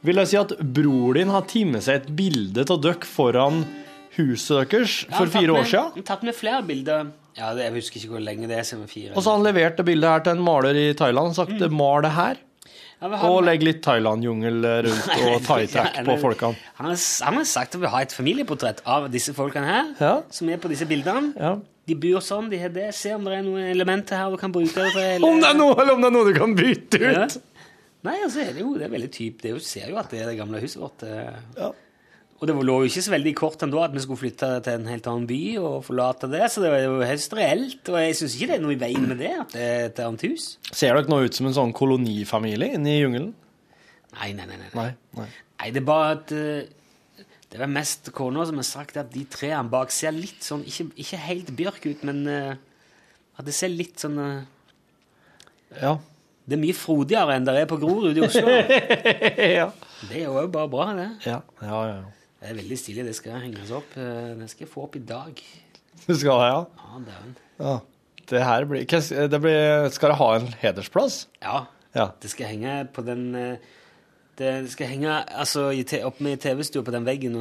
Vil jeg si at bror din har timet seg et bilde av dere foran huset deres for fire med- år siden? han har Tatt med flere bilder. Ja, det, Jeg husker ikke hvor lenge det er siden fire. Og så har han levert det bildet her til en maler i Thailand og sagt Mm. mal det her. Ja, han- Og legg litt Thailand-jungel rundt og thai-trekk på folkene. Han har, han har sagt at vi har et familieportrett av disse folkene her, Ja. som er på disse bildene. Ja. De bor sånn, de har det. Se om det er noen elementer her du kan bruke. til- Om det er noe, eller om det er noe du kan bytte Ja. ut! Nei, altså det, er jo det er veldig typ. Det er jo, ser jo at det er det gamle huset vårt. eh. Ja. Og det lå jo ikke så veldig kort ennå at vi skulle flytte til en helt annen by og forlate det, så det var jo høyst reelt. Og jeg syns ikke det er noe i veien med det, at det er et annet hus. Ser dere nå ut som en sånn kolonifamilie inne i jungelen? Nei, nei, nei. nei. Nei. nei. Nei, det er bare at eh, Det er mest kona som har sagt at de trærne bak ser litt sånn Ikke, ikke helt bjørk ut, men eh, at det ser litt sånn eh, Ja. Det er mye frodigere enn det er på Grorud i Oslo. ja. Det er jo bare bra, det. Ja, ja, ja. Det er veldig stilig. Det skal henges opp. eh, Det skal jeg få opp i dag. Du skal det, ja? Ja, dæven. ja. Det her blir, det blir Skal det ha en hedersplass? Ja, Ja. det skal henge på den eh, Det skal henge altså, opp med TV-stua på den veggen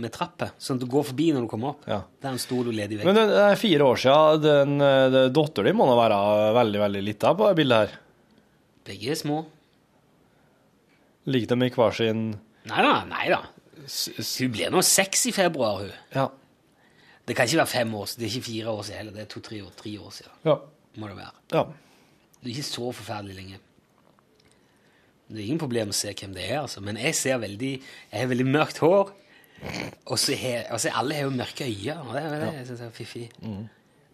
med trapper, sånn at du går forbi når du kommer opp. Ja. Det er en stor og ledig vegg. Men det er fire år siden. Dattera di må da være veldig veldig lita på det bildet her. Begge er små. Ligger de i hver sin Nei da, nei da. Hun blir nå seks i februar, hun. Ja. Det kan ikke være fem år siden. Det er ikke fire år siden heller. Det er to-tre år, tre år siden. Ja. Må det være. ja. Det er ikke så forferdelig lenge. Det er ingen problem å se hvem det er, altså. Men jeg ser veldig Jeg har veldig mørkt hår. Og så har altså, alle har jo mørke øyne, og det er det jeg synes er fiffig.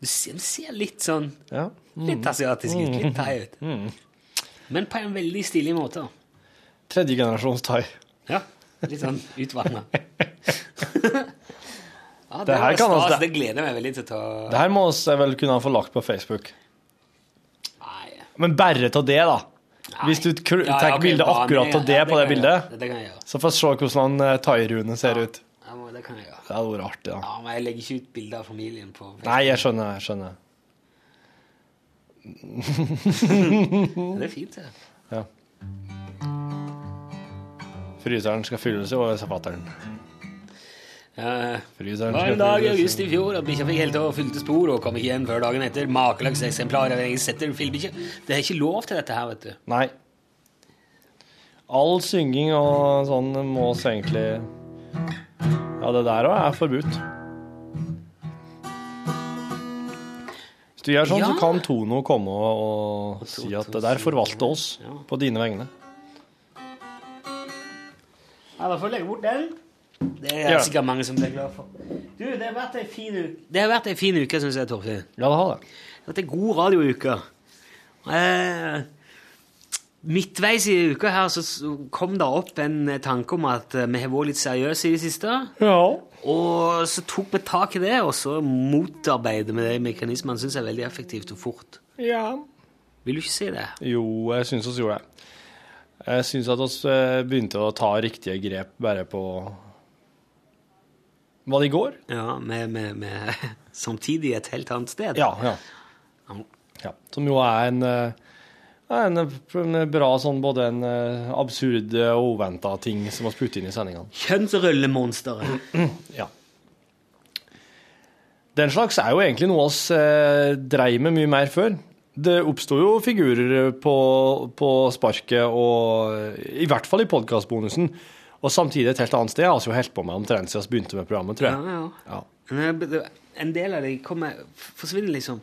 Du ser, du ser litt sånn ja. Litt asiatisk ut. Litt thai ut. Men på en veldig stilig måte. Tredjegenerasjons generasjons thai. Ja. Litt sånn utvanna. ja, det, Det her kan stas. altså- Det gleder jeg meg veldig til å ta. Det her må vi vel kunne få lagt på Facebook. Nei. Men bare av det, da. Hvis du tar Ja, ja, okay, bilde akkurat av det på det bildet. Det så får vi se hvordan han eh, thai-Rune ser ut. Ja, men det kan jeg gjøre. Det hadde vært artig, da. Ja, men jeg legger ikke ut bilder av familien på Facebook. Nei, jeg skjønner. jeg skjønner. Det er fint, det. Ja. Fryseren skal fylles i sa fatter'n. Ja, Fryseren det var en dag i august i fjor at bikkja fikk helt og fylte spor og kom ikke igjen før dagen etter. Makeløs eksemplar av egen setterfilmbikkje. Det er ikke lov til dette her, vet du. Nei. All synging og sånn må så egentlig Ja, det der òg er forbudt. Hvis du gjør sånn, Ja. så kan Tono komme og, og si at det der forvalter oss Ja. på dine vegne. Ja, da får du legge bort den. Det er Ja. sikkert mange som blir glad for. Du, det har vært ei fin uke, det har vært ei fin uke syns jeg, Torfinn. Ja, det har det. Det har vært ei god radiouke. Eh, midtveis i uka her så kom det opp en tanke om at eh, vi har vært litt seriøse i det siste. Ja. Og så tok vi tak i det, og så motarbeider vi de mekanismene syns jeg er veldig effektivt og fort. ja. Vil du ikke si det? Jo, jeg syns vi gjorde det. Jeg syns at vi eh, begynte å ta riktige grep bare på Var det i går? Ja, med, med, med samtidig et helt annet sted. Ja. ja. ja. Som jo er en, eh, en, en bra sånn både en eh, absurd og uventa ting som vi putter inn i sendingene. Kjønnsrullemonsteret. Ja. Den slags er jo egentlig noe vi eh, dreiv med mye mer før. Det oppsto jo figurer på, på sparket, og i hvert fall i podkastbonusen. Og samtidig et helt annet sted. Jeg har jo holdt på med omtrent siden vi begynte med programmet, tror jeg. ja. Ja. Det- det- En del av det kommer, forsvinner liksom.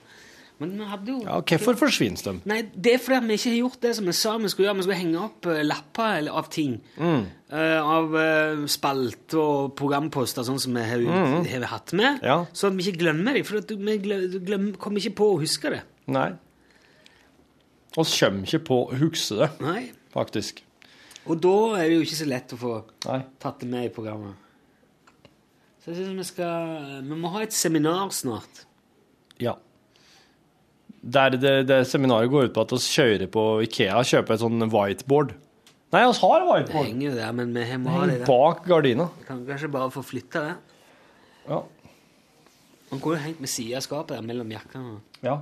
Men vi hadde jo Ja, Hvorfor forsvinner de? Nei, det er fordi vi ikke har gjort det som vi sa vi skulle gjøre. Vi skulle henge opp eh, lapper av ting. Eh, av uh, spalt og programposter, sånn som vi har, har hatt med. Ja. Så at vi ikke glemmer dem. For at vi glem, glem, kommer ikke på å huske det. Nei. Vi kommer ikke på å huske det, Nei. faktisk. Og da er det jo ikke så lett å få Nei. tatt det med i programmet. Så jeg synes vi skal Vi må ha et seminar snart. Ja. Der det, det seminaret går ut på at vi kjører på Ikea og kjøper et sånn whiteboard. Nei, vi har whiteboard. Det henger jo der, men vi må ha det der. Bak gardina. Vi kan kanskje bare få flytta det. Ja. Man går jo hengt med sida av skapet der mellom jakkene. ja.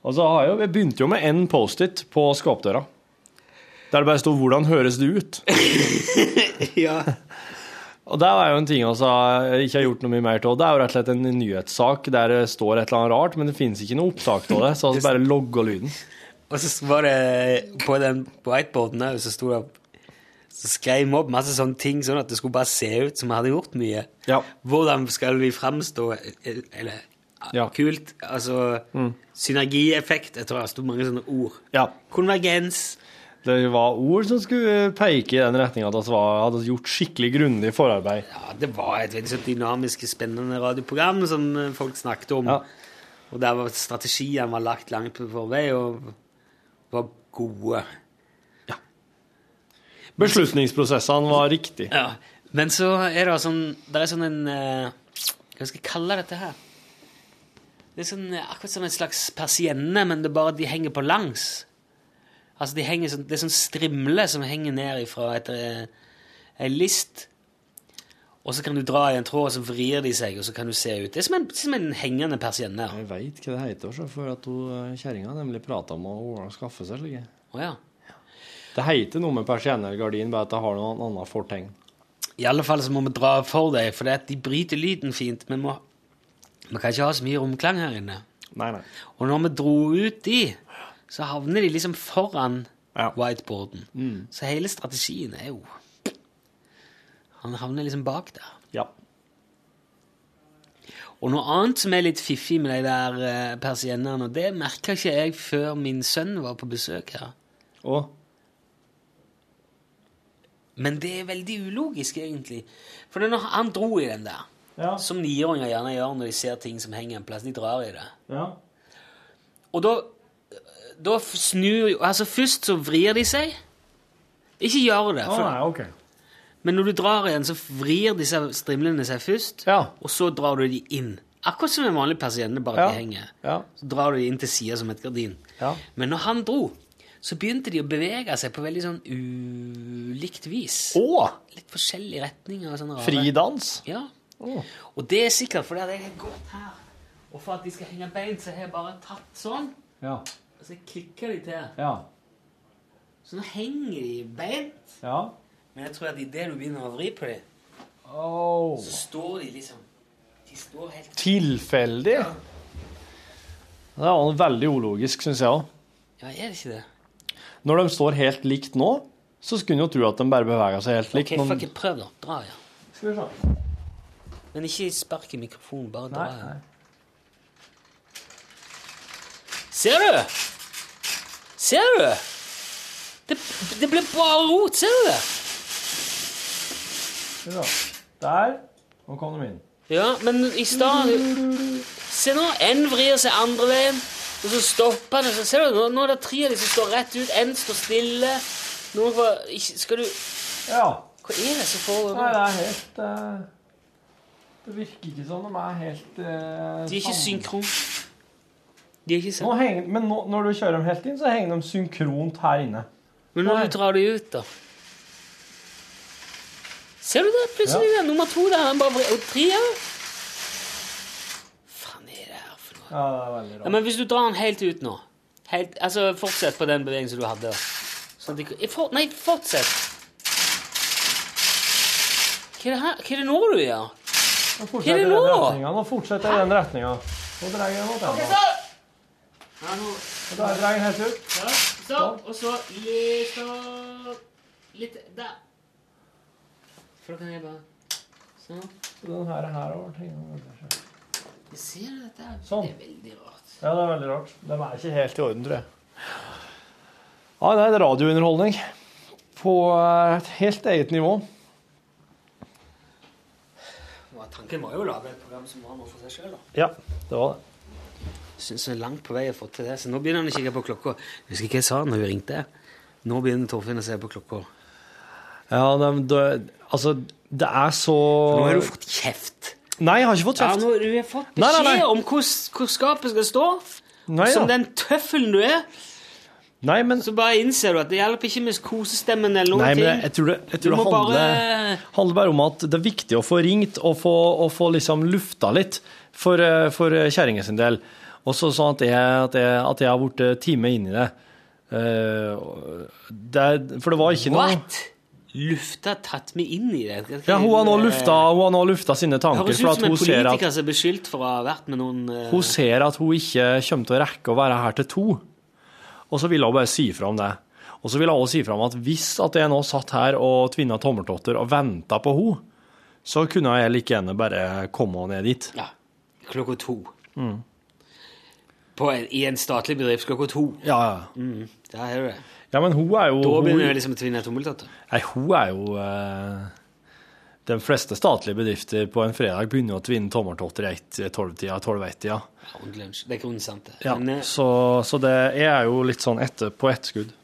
Og så har jeg jo, jeg begynte jo med én Post-It på skapdøra. Der det bare sto 'Hvordan høres det ut?' ja. Og det er jo en ting altså, jeg ikke har gjort noe mye mer til. Det er jo rett og slett en nyhetssak der det står et eller annet rart, men det finnes ikke noe opptak av det, så altså bare logger lyden. Og så var det på den whiteboarden òg, så sto det Så skrev vi opp masse sånne ting, sånn at det skulle bare se ut som vi hadde gjort mye. Ja. Hvordan skal vi framstå Eller Ja. kult. Altså synergieffekt. Jeg tror det sto mange sånne ord. ja. Konvergens. Det var ord som skulle peke i den retninga at vi hadde gjort skikkelig grundig forarbeid. Ja, det var et veldig så dynamisk, spennende radioprogram som eh, folk snakket om. Ja. Og der var strategiene var lagt langt på forvei og var gode. Beslutningsprosessene var riktig. Ja, Men så er det sånn Det er sånn en eh, Hva skal jeg kalle dette her? Det er sånn, eh, akkurat som en slags persienne, men det er bare de henger på langs. Altså, de henger sånn, Det er sånn strimle som henger ned fra etter ei en list. Og så kan du dra i en tråd, og så vrir de seg, og så kan du se ut. Det er som en, som en hengende persienne. Jeg veit hva det heter, for at eh, kjerringa nemlig prata om å skaffe seg slike. Å ja. Det heter noe med persienne eller gardin, bare at det har noe annet fortegn. I alle fall så må vi dra for deg, for de bryter lyden fint. Vi, må, vi kan ikke ha så mye romklang her inne. Nei, nei. Og når vi dro ut de, så havner de liksom foran Ja. whiteboarden. Så hele strategien er jo Han havner liksom bak der. Ja. Og noe annet som er litt fiffig med de der eh, persiennene, og det merka ikke jeg før min sønn var på besøk her. Og Men det er veldig ulogisk, egentlig. For når han dro i den der, Ja. som niåringer gjerne gjør når de ser ting som henger en plass, de drar i det. Ja. Og da, da snur jo Altså, først så vrir de seg. Ikke gjør det. For, ah, nei, okay. men når du drar igjen, så vrir disse strimlene seg først, Ja. og så drar du de inn. Akkurat som en vanlig persienne, bare Ja. de henger. Ja. Så drar du de inn til sida som et gardin. Ja. Men når han dro, så begynte de å bevege seg på veldig sånn ulikt vis. Åh. Litt forskjellige retninger. og sånne rare. Fridans. Ja. Å. Og det er sikkert fordi jeg har gått her, og for at de skal henge beint, så har jeg bare tatt sånn, Ja. og så klikker de til. Ja. Så nå henger de beint. Ja. Men jeg tror at idet du begynner å vri på dem, Oh. så står de liksom De står helt Tilfeldig? Ja. Det er veldig ulogisk, syns jeg òg. Ja, er det ikke det? Når de står helt likt nå, så skulle en jo tro at de bare beveger seg helt likt. Ok, men- fuck prøv da. Dra, ja. Skal vi se. Men ikke spark i mikrofonen, bare dra. Nei, nei. Ser du? Ser du? Det, det ble bare rot, ser du det? Se da. Der. Nå kom de inn. Ja, men i stad Se nå, en vrir seg andre veien, og så stopper den. Så ser du, nå, nå er det tre av de som står rett ut, en står stille. Noen får Skal du Ja. Hva er det som foregår? Nei, det er helt eh, Det virker ikke som de er helt uh, De er ikke synkron. De er ikke Nå sånn. henger, men nå, når du kjører dem helt inn, så henger de synkront her inne. Men når du drar de ut, da Ser du det? Plutselig er nummer to der. Han bare vri- Og tre òg. Faen er det her for noe? Ja, det er veldig Ja, rart. men hvis du drar den helt ut nå helt, Altså, fortsett på den bevegelsen du hadde. Sånn at de, for, nei, fortsett. Hva er det her? Hva er det nå du gjør? Nå er fortsetter jeg i den retninga. Nå fortsetter jeg i den retninga. Nå dreier jeg mot den. Og Da dreier jeg helt ut. Ja, stopp, og så litt stopp Litt der. For da kan jeg bare Sånn. Så Den her er her over. Ser ser dette. Sånn. Det er veldig rart. Ja, det er veldig rart. De er ikke helt i orden, tror jeg. Ja, det er radiounderholdning på eh, et helt eget nivå. Tanken var jo å lage et program som var noe for seg sjøl. Ja, det var det. Syns jeg er langt på vei har fått til det. Så nå begynner han å kikke på klokka. Jeg husker ikke hva jeg sa når hun ringte. Nå begynner Torfinn å se på klokka. Ja, det, det, altså, det er så Nå har du fått kjeft. Nei, jeg har ikke fått Ja, kjeft. du har fått fått Nei, nei, beskjed nei. om hvor, hvor skapet skal stå. Nei, Som ja. den tøffelen du er. Nei, men, Så bare innser du at det hjelper ikke med kosestemmen eller noen nei, men jeg tror det, jeg tror det handler, bare handler bare om at det er viktig å få ringt og få, og få liksom lufta litt for, eh, for kjerringa sin del. Og så sånn at jeg, at jeg, at jeg har blitt eh, time inn i det. Eh, det for det var ikke noe What? Lufta tatt meg inn i det? Ja, hun har nå lufta, hun har nå lufta sine tanker. Høres ut som en politiker som er beskyldt for å ha vært med noen uh... hun ser at hun ikke kommer til å rekke å være her til to. Og så ville hun bare si fra om det. Og så ville hun si fra om at hvis at jeg nå satt her og tvinna tommeltotter og venta på henne, så kunne jeg like gjerne bare komme ned dit. Ja. Klokka to. Mm. En, I en statlig bedrift klokka to. Ja, ja. Mm, der har du det. Ja, men hun er jo... Da begynner hun liksom å tvinne tommeltotter. Nei, hun er jo eh, De fleste statlige bedrifter på en fredag begynner å tvinne tommeltotter i 12-tida, 12-1-tida. Houndlunch. Det er det. Ja, eh, så, så, det er jo litt sånn etter, på etterskudd.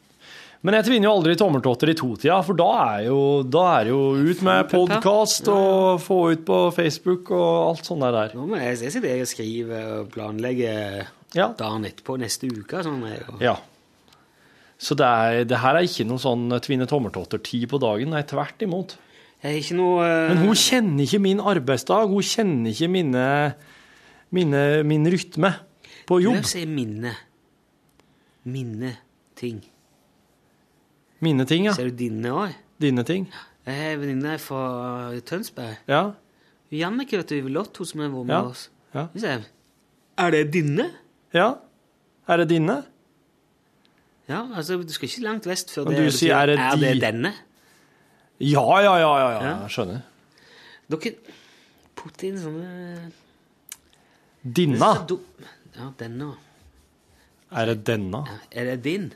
Men jeg tvinner jo aldri tommeltotter i totida, for da er jo, da er jo ut med podkast og få ut på Facebook og alt sånt der. der. Nå må jeg, jeg sitter og skriver og planlegger ja. dagen etterpå, neste uke. Sånn ja. Så det, er, det, her er ikke noe sånn eh, tvinne tommeltotter-tid på dagen. Nei, tvert imot. Ikke Noe, uh... Men hun kjenner ikke min arbeidsdag. Hun kjenner ikke mine mine, min rytme på jobb. Jeg sier minne. Minne ting. Mine ting, ja. Ser du dine òg? Dine ting. Jeg har en venninne fra Tønsberg. Ja. Jannicke vet du, i Lotto som har vært med Ja. oss. Ja. Sier, Er det dine? ja. Er det dine? Ja, altså, du skal ikke langt vest før det du sier, er det er det denne. Ja, ja, ja, ja, ja. Ja. jeg skjønner. Dere putter inn sånne Dinna. Ja, denne. Er det denne? Ja, Er det din?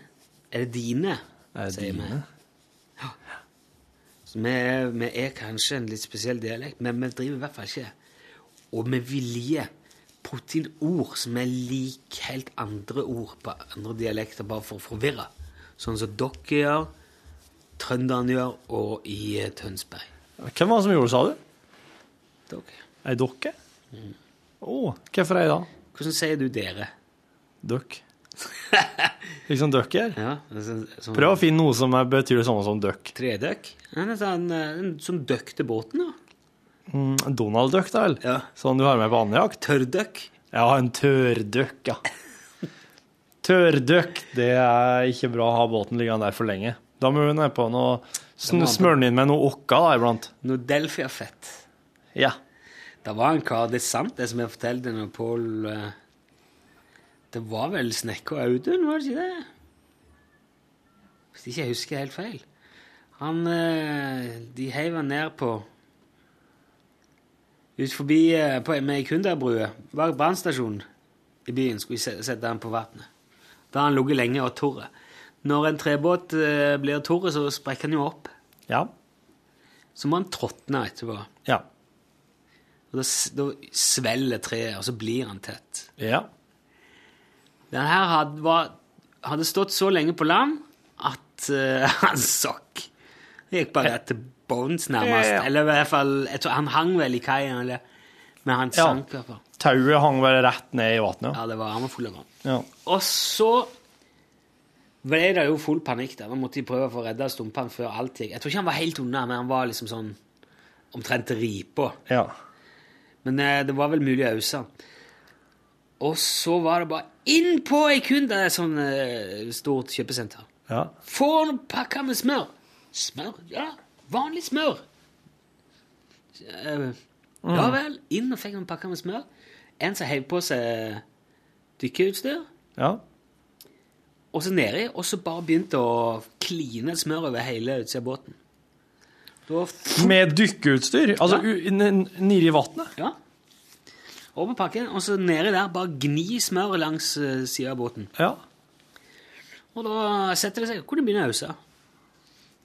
Er det dine? Er det sier vi. dine? Så vi, er- vi er kanskje en litt spesiell dialekt, men vi driver i hvert fall ikke og med vilje putte inn ord som er lik helt andre ord på andre dialekter, bare for å forvirre. Sånn som dere gjør, trønderne gjør, og i eh, Tønsberg. Hvem var det som gjorde det, sa du? Dere. Ei dokke? Å, hvorfor det, da? Hvordan sier du dere? Døkk. Liksom døkk her? Ja, altså, sånn, Prøv å finne noe som er- betyr det samme som døkk. Tredøkk? Ja, sånn, eh, som døkk til båten, da. Mm, Donald Duck, da vel? Ja. Sånn du har med på andjakt? Tørrdøkk. Ja, en tørrdøkk, ja. Tørrdøkk, det er ikke bra å ha båten liggende der for lenge. Da må du ned på noe Smøre den inn med noe okka da iblant. Noe delfiafett. Ja. Det var en kar, det er sant det som jeg fortalte når Pål eh, Det var vel snekker Audun, var det ikke det? Hvis ikke jeg husker helt feil. Han eh, De heiv han ned på Ut forbi eh, på, med Kunderbrua, bak brannstasjonen i byen, skulle sette han på vannet. Da har han ligget lenge og tørr. Når en trebåt blir tørr, så sprekker han jo opp. Ja. Så må han tråtne etterpå. Ja. Og da, da svelger treet, og så blir han tett. Ja. Den her hadde, var, hadde stått så lenge på land at uh, han sokk. Det gikk bare rett til bones, nærmest. Ja. Eller i hvert fall jeg tror, Han hang vel i kaien, eller Men han Ja. sank i hvert fall. Tauet hang vel rett ned i vannet. Ja, det var, han var full av vann. Ja. Og så ble det jo full panikk der. Man måtte de prøve å få redda stumpene før alt gikk. Jeg tror ikke han var helt unna, men han var liksom sånn omtrent ripa. ja. Men eh, det var vel mulig å ause. Og så var det bare inn på ei kunde, et sånn eh, stort kjøpesenter. Ja. Få noen pakker med smør. Smør? Ja, vanlig smør. Eh, Ja vel. Inn og fikk en pakke med smør. En som heiv på seg dykkerutstyr. ja. Og så nedi, og så bare begynte å kline smør over hele utsida av båten. Med dykkeutstyr? Altså Ja. nede i vannet? Ja. Over pakken, og så nedi der bare gni smør langs uh, sida av båten. Ja. Og da setter det seg. Hvor det begynner å ause.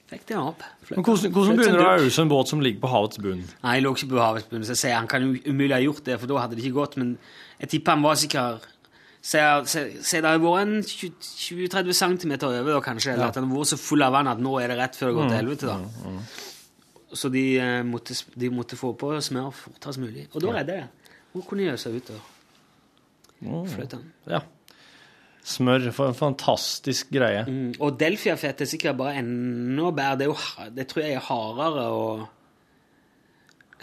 Fikk det opp. Men hvordan, hvordan begynner det å ause en båt som ligger på havets bunn? Nei, jeg lå ikke på havets bunn, så jeg sier han kan jo umulig ha gjort det, for da hadde det ikke gått. Men jeg tipper han var sikker Se det har vært en 20-30 cm over, kanskje. Eller at han har vært så full av vann at nå er det rett før det går til helvete. da. Så de, eh, måtte, de måtte få på smør fortest mulig. Og da redda jeg det. Hun kunne seg ut og fløyte den. Ja. Smør, for en fantastisk greie. Mm, Og Delfia-fett er sikkert bare enda bedre. Det, er jo, det tror jeg er hardere og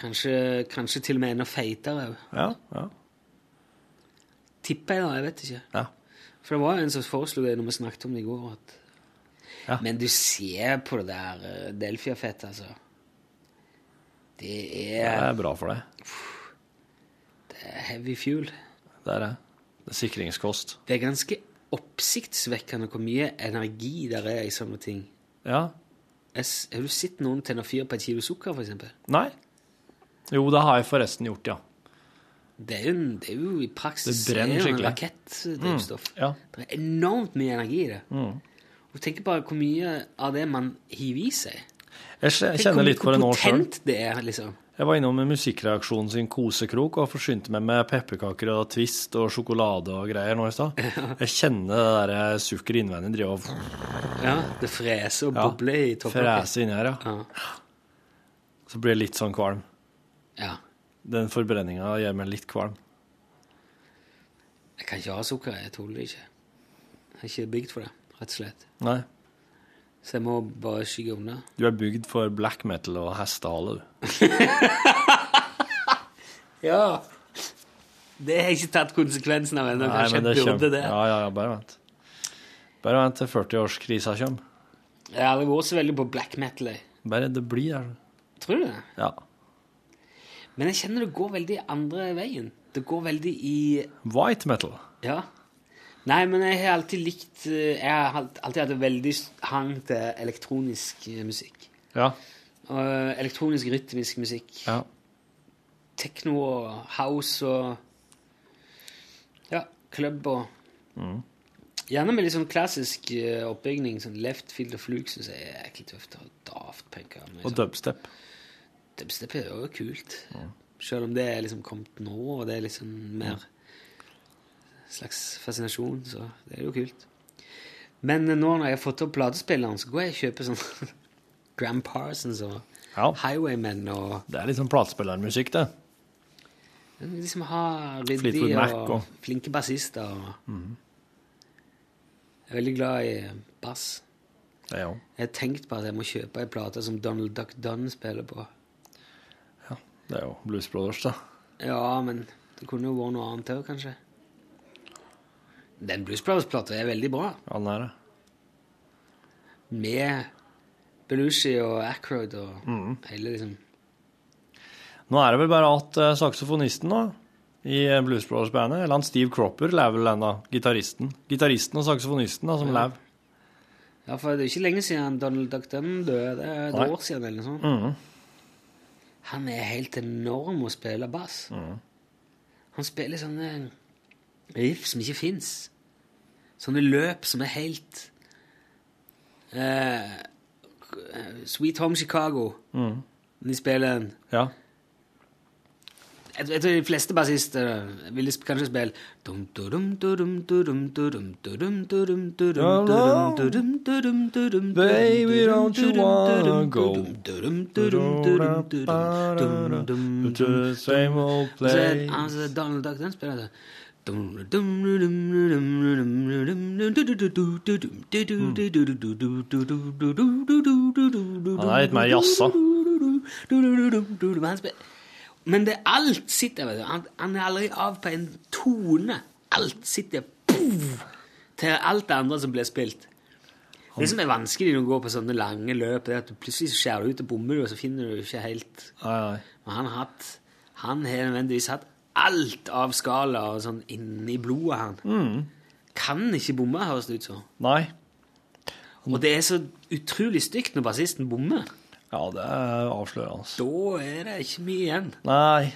kanskje, kanskje til og med enda feitere. Ja, ja. Tipper jeg, da. Jeg vet ikke. ja. For det var en som foreslo det når vi snakket om det i går. At... Ja. Men du ser på det der delfiafettet, Delfia-fettet, altså. Det Det er, er bra for deg. det er heavy fuel. Det er det. Det er sikringskost. Det er ganske oppsiktsvekkende hvor mye energi der er i sånne ting. Ja. Jeg Har du sett noen tenne fyr på et kilo sukker, eksempel? Nei? Jo, det har jeg forresten gjort, ja. Det er jo, det er jo i praksis Det brenner er skikkelig. rakettdrivstoff. Ja. Det er enormt mye energi i det. Mm. Og tenk bare hvor mye av det man hiver i seg. Jeg kjenner litt for det nå sjøl. liksom. Jeg var innom Musikkreaksjonen sin kosekrok og forsynte meg med pepperkaker og Twist og sjokolade og greier nå i stad. Jeg kjenner det der sukkeret innvendig driver og Ja, Det freser og Ja, bobler i toppen. Freser inni her, ja. Ja. Så blir jeg litt sånn kvalm. ja. Den forbrenninga gjør meg litt kvalm. Jeg kan ikke ha sukker. Jeg tåler det ikke. Jeg er ikke bygd for det, rett og slett. Nei. Så jeg må bare skygge unna. Du er bygd for black metal og hestehale, du. Ja. Det har jeg ikke tatt konsekvensen av ennå. Kanskje jeg burde det. Ja, ja, ja, bare vent. Bare vent til 40-årskrisa kommer. Jeg har aldri vært så veldig på black metal. jeg. Bare det blir der. Tror du det? Ja. Men jeg kjenner det går veldig andre veien. Det går veldig i White metal. Ja. Nei, men jeg har alltid likt eh, Jeg har alltid hatt veldig hang til elektronisk eh, musikk. Ja. Og eh, elektronisk rytmisk musikk. Ja. Tekno og house og Ja, club og Mm. Gjerne med litt sånn klassisk oppbygning. Sånn left field og fluke syns jeg er ekkelt tøft. Og daft punk. Og sånn- dubstep. Dubstep er jo kult. Selv om det er liksom kommet nå, og det er liksom mer slags fascinasjon, så det er jo kult. Men nå når jeg har fått opp platespilleren, så går jeg og kjøper sånn Gram Parsons og Ja. Highwaymen og Det er sånn platespillermusikk, det. liksom har ryddig og, og- flinke bassister. Og... Jeg er veldig glad i bass. Er. Jeg har tenkt på at jeg må kjøpe ei plate som Donald Duck Dunn spiller på. Det er jo Blues Brothers, da. Ja, men det kunne jo vært noe annet òg, kanskje. Den Blues Brothers-plata er veldig bra. Ja, den er det. Med Belushi og Ackroyd og hele liksom Nå er det vel bare at uh, saksofonisten da, i eh, Blues Brothers-bandet, eller han Steve Cropper, lever vel ennå. Gitaristen. Gitaristen og saksofonisten da, som Ja. lever. Ja, for det er ikke lenge siden Donald Duck Dunn døde. Det er et Nei. år siden eller noe sånt. Mm. Han er helt enorm å spille bass. Han spiller sånne riff som ikke fins. Sånne løp som er helt eh, Sweet Home Chicago. Mm. De spiller en ja. Jeg, tror de fleste bassister ville kanskje spille Baby, don't you wanna go To the same old place Donald Duck, den spiller. Han er litt mer jazza. Men det alt sitter vet du. Han, er aldri av på en tone. Alt sitter puff, til alt det andre som blir spilt. Det som er vanskelig når du går på sånne lange løp, er at du plutselig skjærer ut og bommer, og så finner du ikke helt Men han har nødvendigvis hatt alt av skala og sånn inni blodet, han. Kan ikke bomme, høres det ut som. Nei. Og det er så utrolig stygt når bassisten bommer. Ja, det er avslørende. Da er det ikke mye igjen. Nei.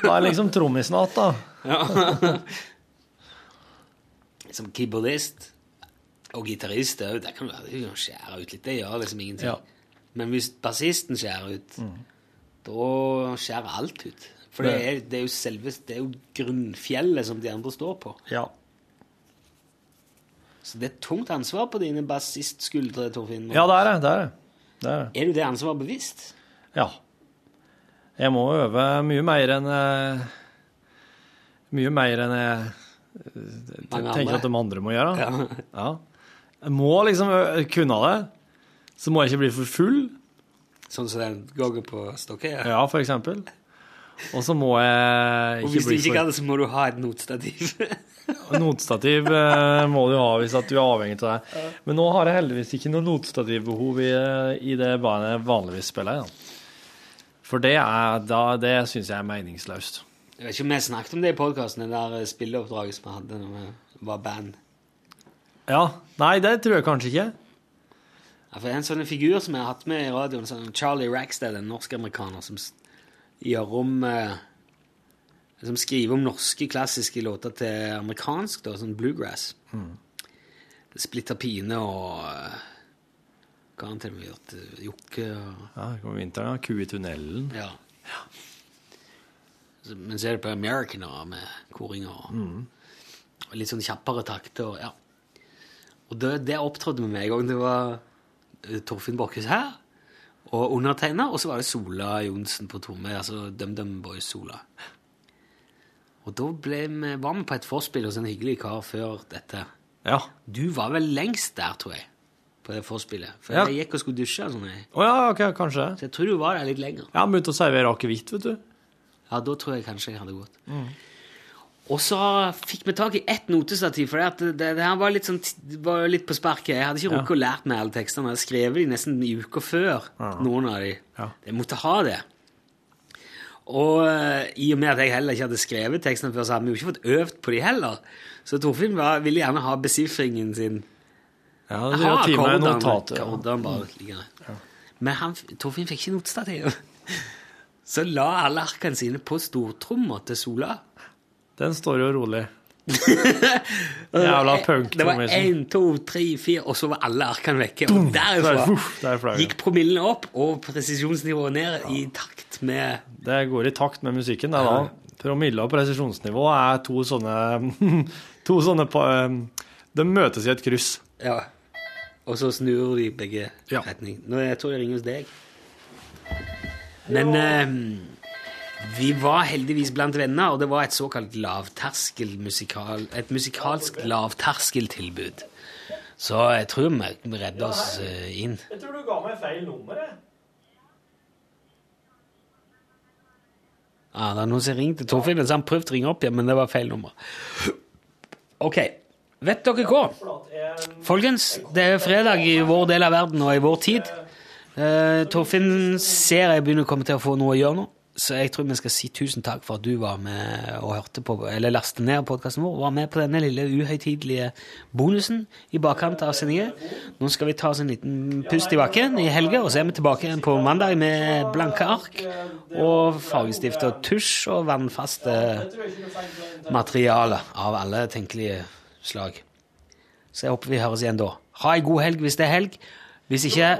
Det er liksom trommisen igjen, da. Ja. Som keyboardist og gitarist, det jo- der kan være å skjære ut litt. Det gjør liksom ingenting. Ja. Men hvis bassisten skjærer ut, da skjærer alt ut. For det er, det er jo selve Det er jo grunnfjellet som de andre står på. Ja. Så det er et tungt ansvar på dine bassistskuldre, Torfinn. Ja, det er det. Det er det. det, er det. Er du det ansvaret bevisst? Ja. Jeg må øve mye mer enn eh, Mye mer enn jeg eh, tenker at de andre må gjøre. Ja. Ja. Jeg må liksom kunne det. Så må jeg ikke bli for full, Sånn som den gangen på Stokkøya? ja, for eksempel. Og så må jeg Og hvis du ikke kan det, så må du ha et notstativ. Notstativ eh, må du ha hvis at du er avhengig av det. Men nå har jeg heldigvis ikke noe notstativbehov i, i det bandet jeg vanligvis spiller i. For det, er, da, det syns jeg er meningsløst. Jeg vet ikke om vi snakket om det i podkasten, det der spilleoppdraget som vi hadde når vi var band. Ja. Nei, det tror jeg kanskje ikke. Ja, for En sånn figur som jeg har hatt med i radioen, sånn Charlie Rackstead, en norsk-amerikaner som s- gjør om liksom Som skriver om norske klassiske låter til amerikansk, da, sånn bluegrass. Splitter pine og eh, Hva har han til og med gjort? Eh, Jokke og Ja, det kommer vinteren, ja. Ku i tunnelen. Ja. Så, men så er det på Americaner med koringer og, og litt sånn kjappere takter. og Ja. Og det, det opptrådte med meg en gang. Det var eh, Torfinn Borchhus her og undertegna, og så var det Sola Johnsen på tromme. Altså DumDum Boys Sola. Og da vi, var vi på et forspill hos en hyggelig kar før dette. Ja. Du var vel lengst der, tror jeg, på det forspillet. For Ja. jeg gikk og skulle dusje. Sånn, jeg. Å ja, ok, kanskje. så jeg tror du var der litt lenger. Ja, har begynt å servere akevitt, vet du. Ja, da tror jeg kanskje jeg hadde gått. Og så fikk vi tak i ett notestativ, for det, det, det her var litt, sånn, var litt på sparket. Jeg hadde ikke rukket å lært meg alle tekstene. Jeg hadde skrevet de nesten i uka før, noen av de. Ja. Jeg måtte ha det. Og eh, i og med at jeg heller ikke hadde skrevet tekstene før, så hadde vi jo ikke fått øvd på de heller. Så Torfinn ville gjerne ha besifringen sin. Ja, det er time ja. akkordene bare liggende. Men han, Torfinn fikk ikke notestativ. Så la alle arkene sine på stortromma til Sola. Den står jo rolig. Jævla punk. Det var én, to, tre, fire, og så var alle arkene vekke. Og Der, derifra gikk promillen opp og presisjonsnivået ned i takt med Det går i takt med musikken. Det, da. Promille og presisjonsnivå er to sånne To sånne De møtes i et kryss. Ja. Og så snur de begge Ja. retning. Nå, jeg tror det ringer hos deg. Men eh, vi var heldigvis blant venner, og det var et såkalt lavterskelmusikal Et musikalsk lavterskeltilbud. Så jeg tror vi redder oss eh, inn. Jeg tror du ga meg feil nummer, jeg. Ja, det er noen som ringte Torfinn, så han prøvde å ringe opp igjen, men det var feil nummer. Ok, vet dere hva? Folkens, det er fredag i vår del av verden og i vår tid. Eh, Torfinn ser jeg begynner å komme til å få noe å gjøre nå, så jeg tror vi skal si tusen takk for at du var med og hørte på, eller lastet ned podkasten vår, var med på denne lille uhøytidelige bonusen i bakkant av sendingen. Nå skal vi ta oss en liten pust i bakken i helga, og så er vi tilbake igjen på mandag med blanke ark og fargestift og tusj og vannfaste materialer av alle tenkelige slag. Så jeg håper vi høres igjen da. Ha ei god helg hvis det er helg. Hvis ikke,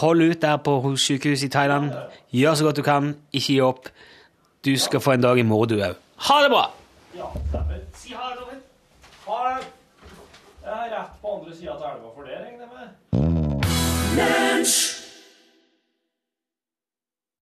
hold ut der på sykehuset i Thailand. Gjør så godt du kan. Ikke gi opp. Du skal få en dag i morgen, du òg. Ha det bra! Ja. Si ha det, Torfinn. Ha det. Jeg er rett på andre sida av elva for det, regner jeg med.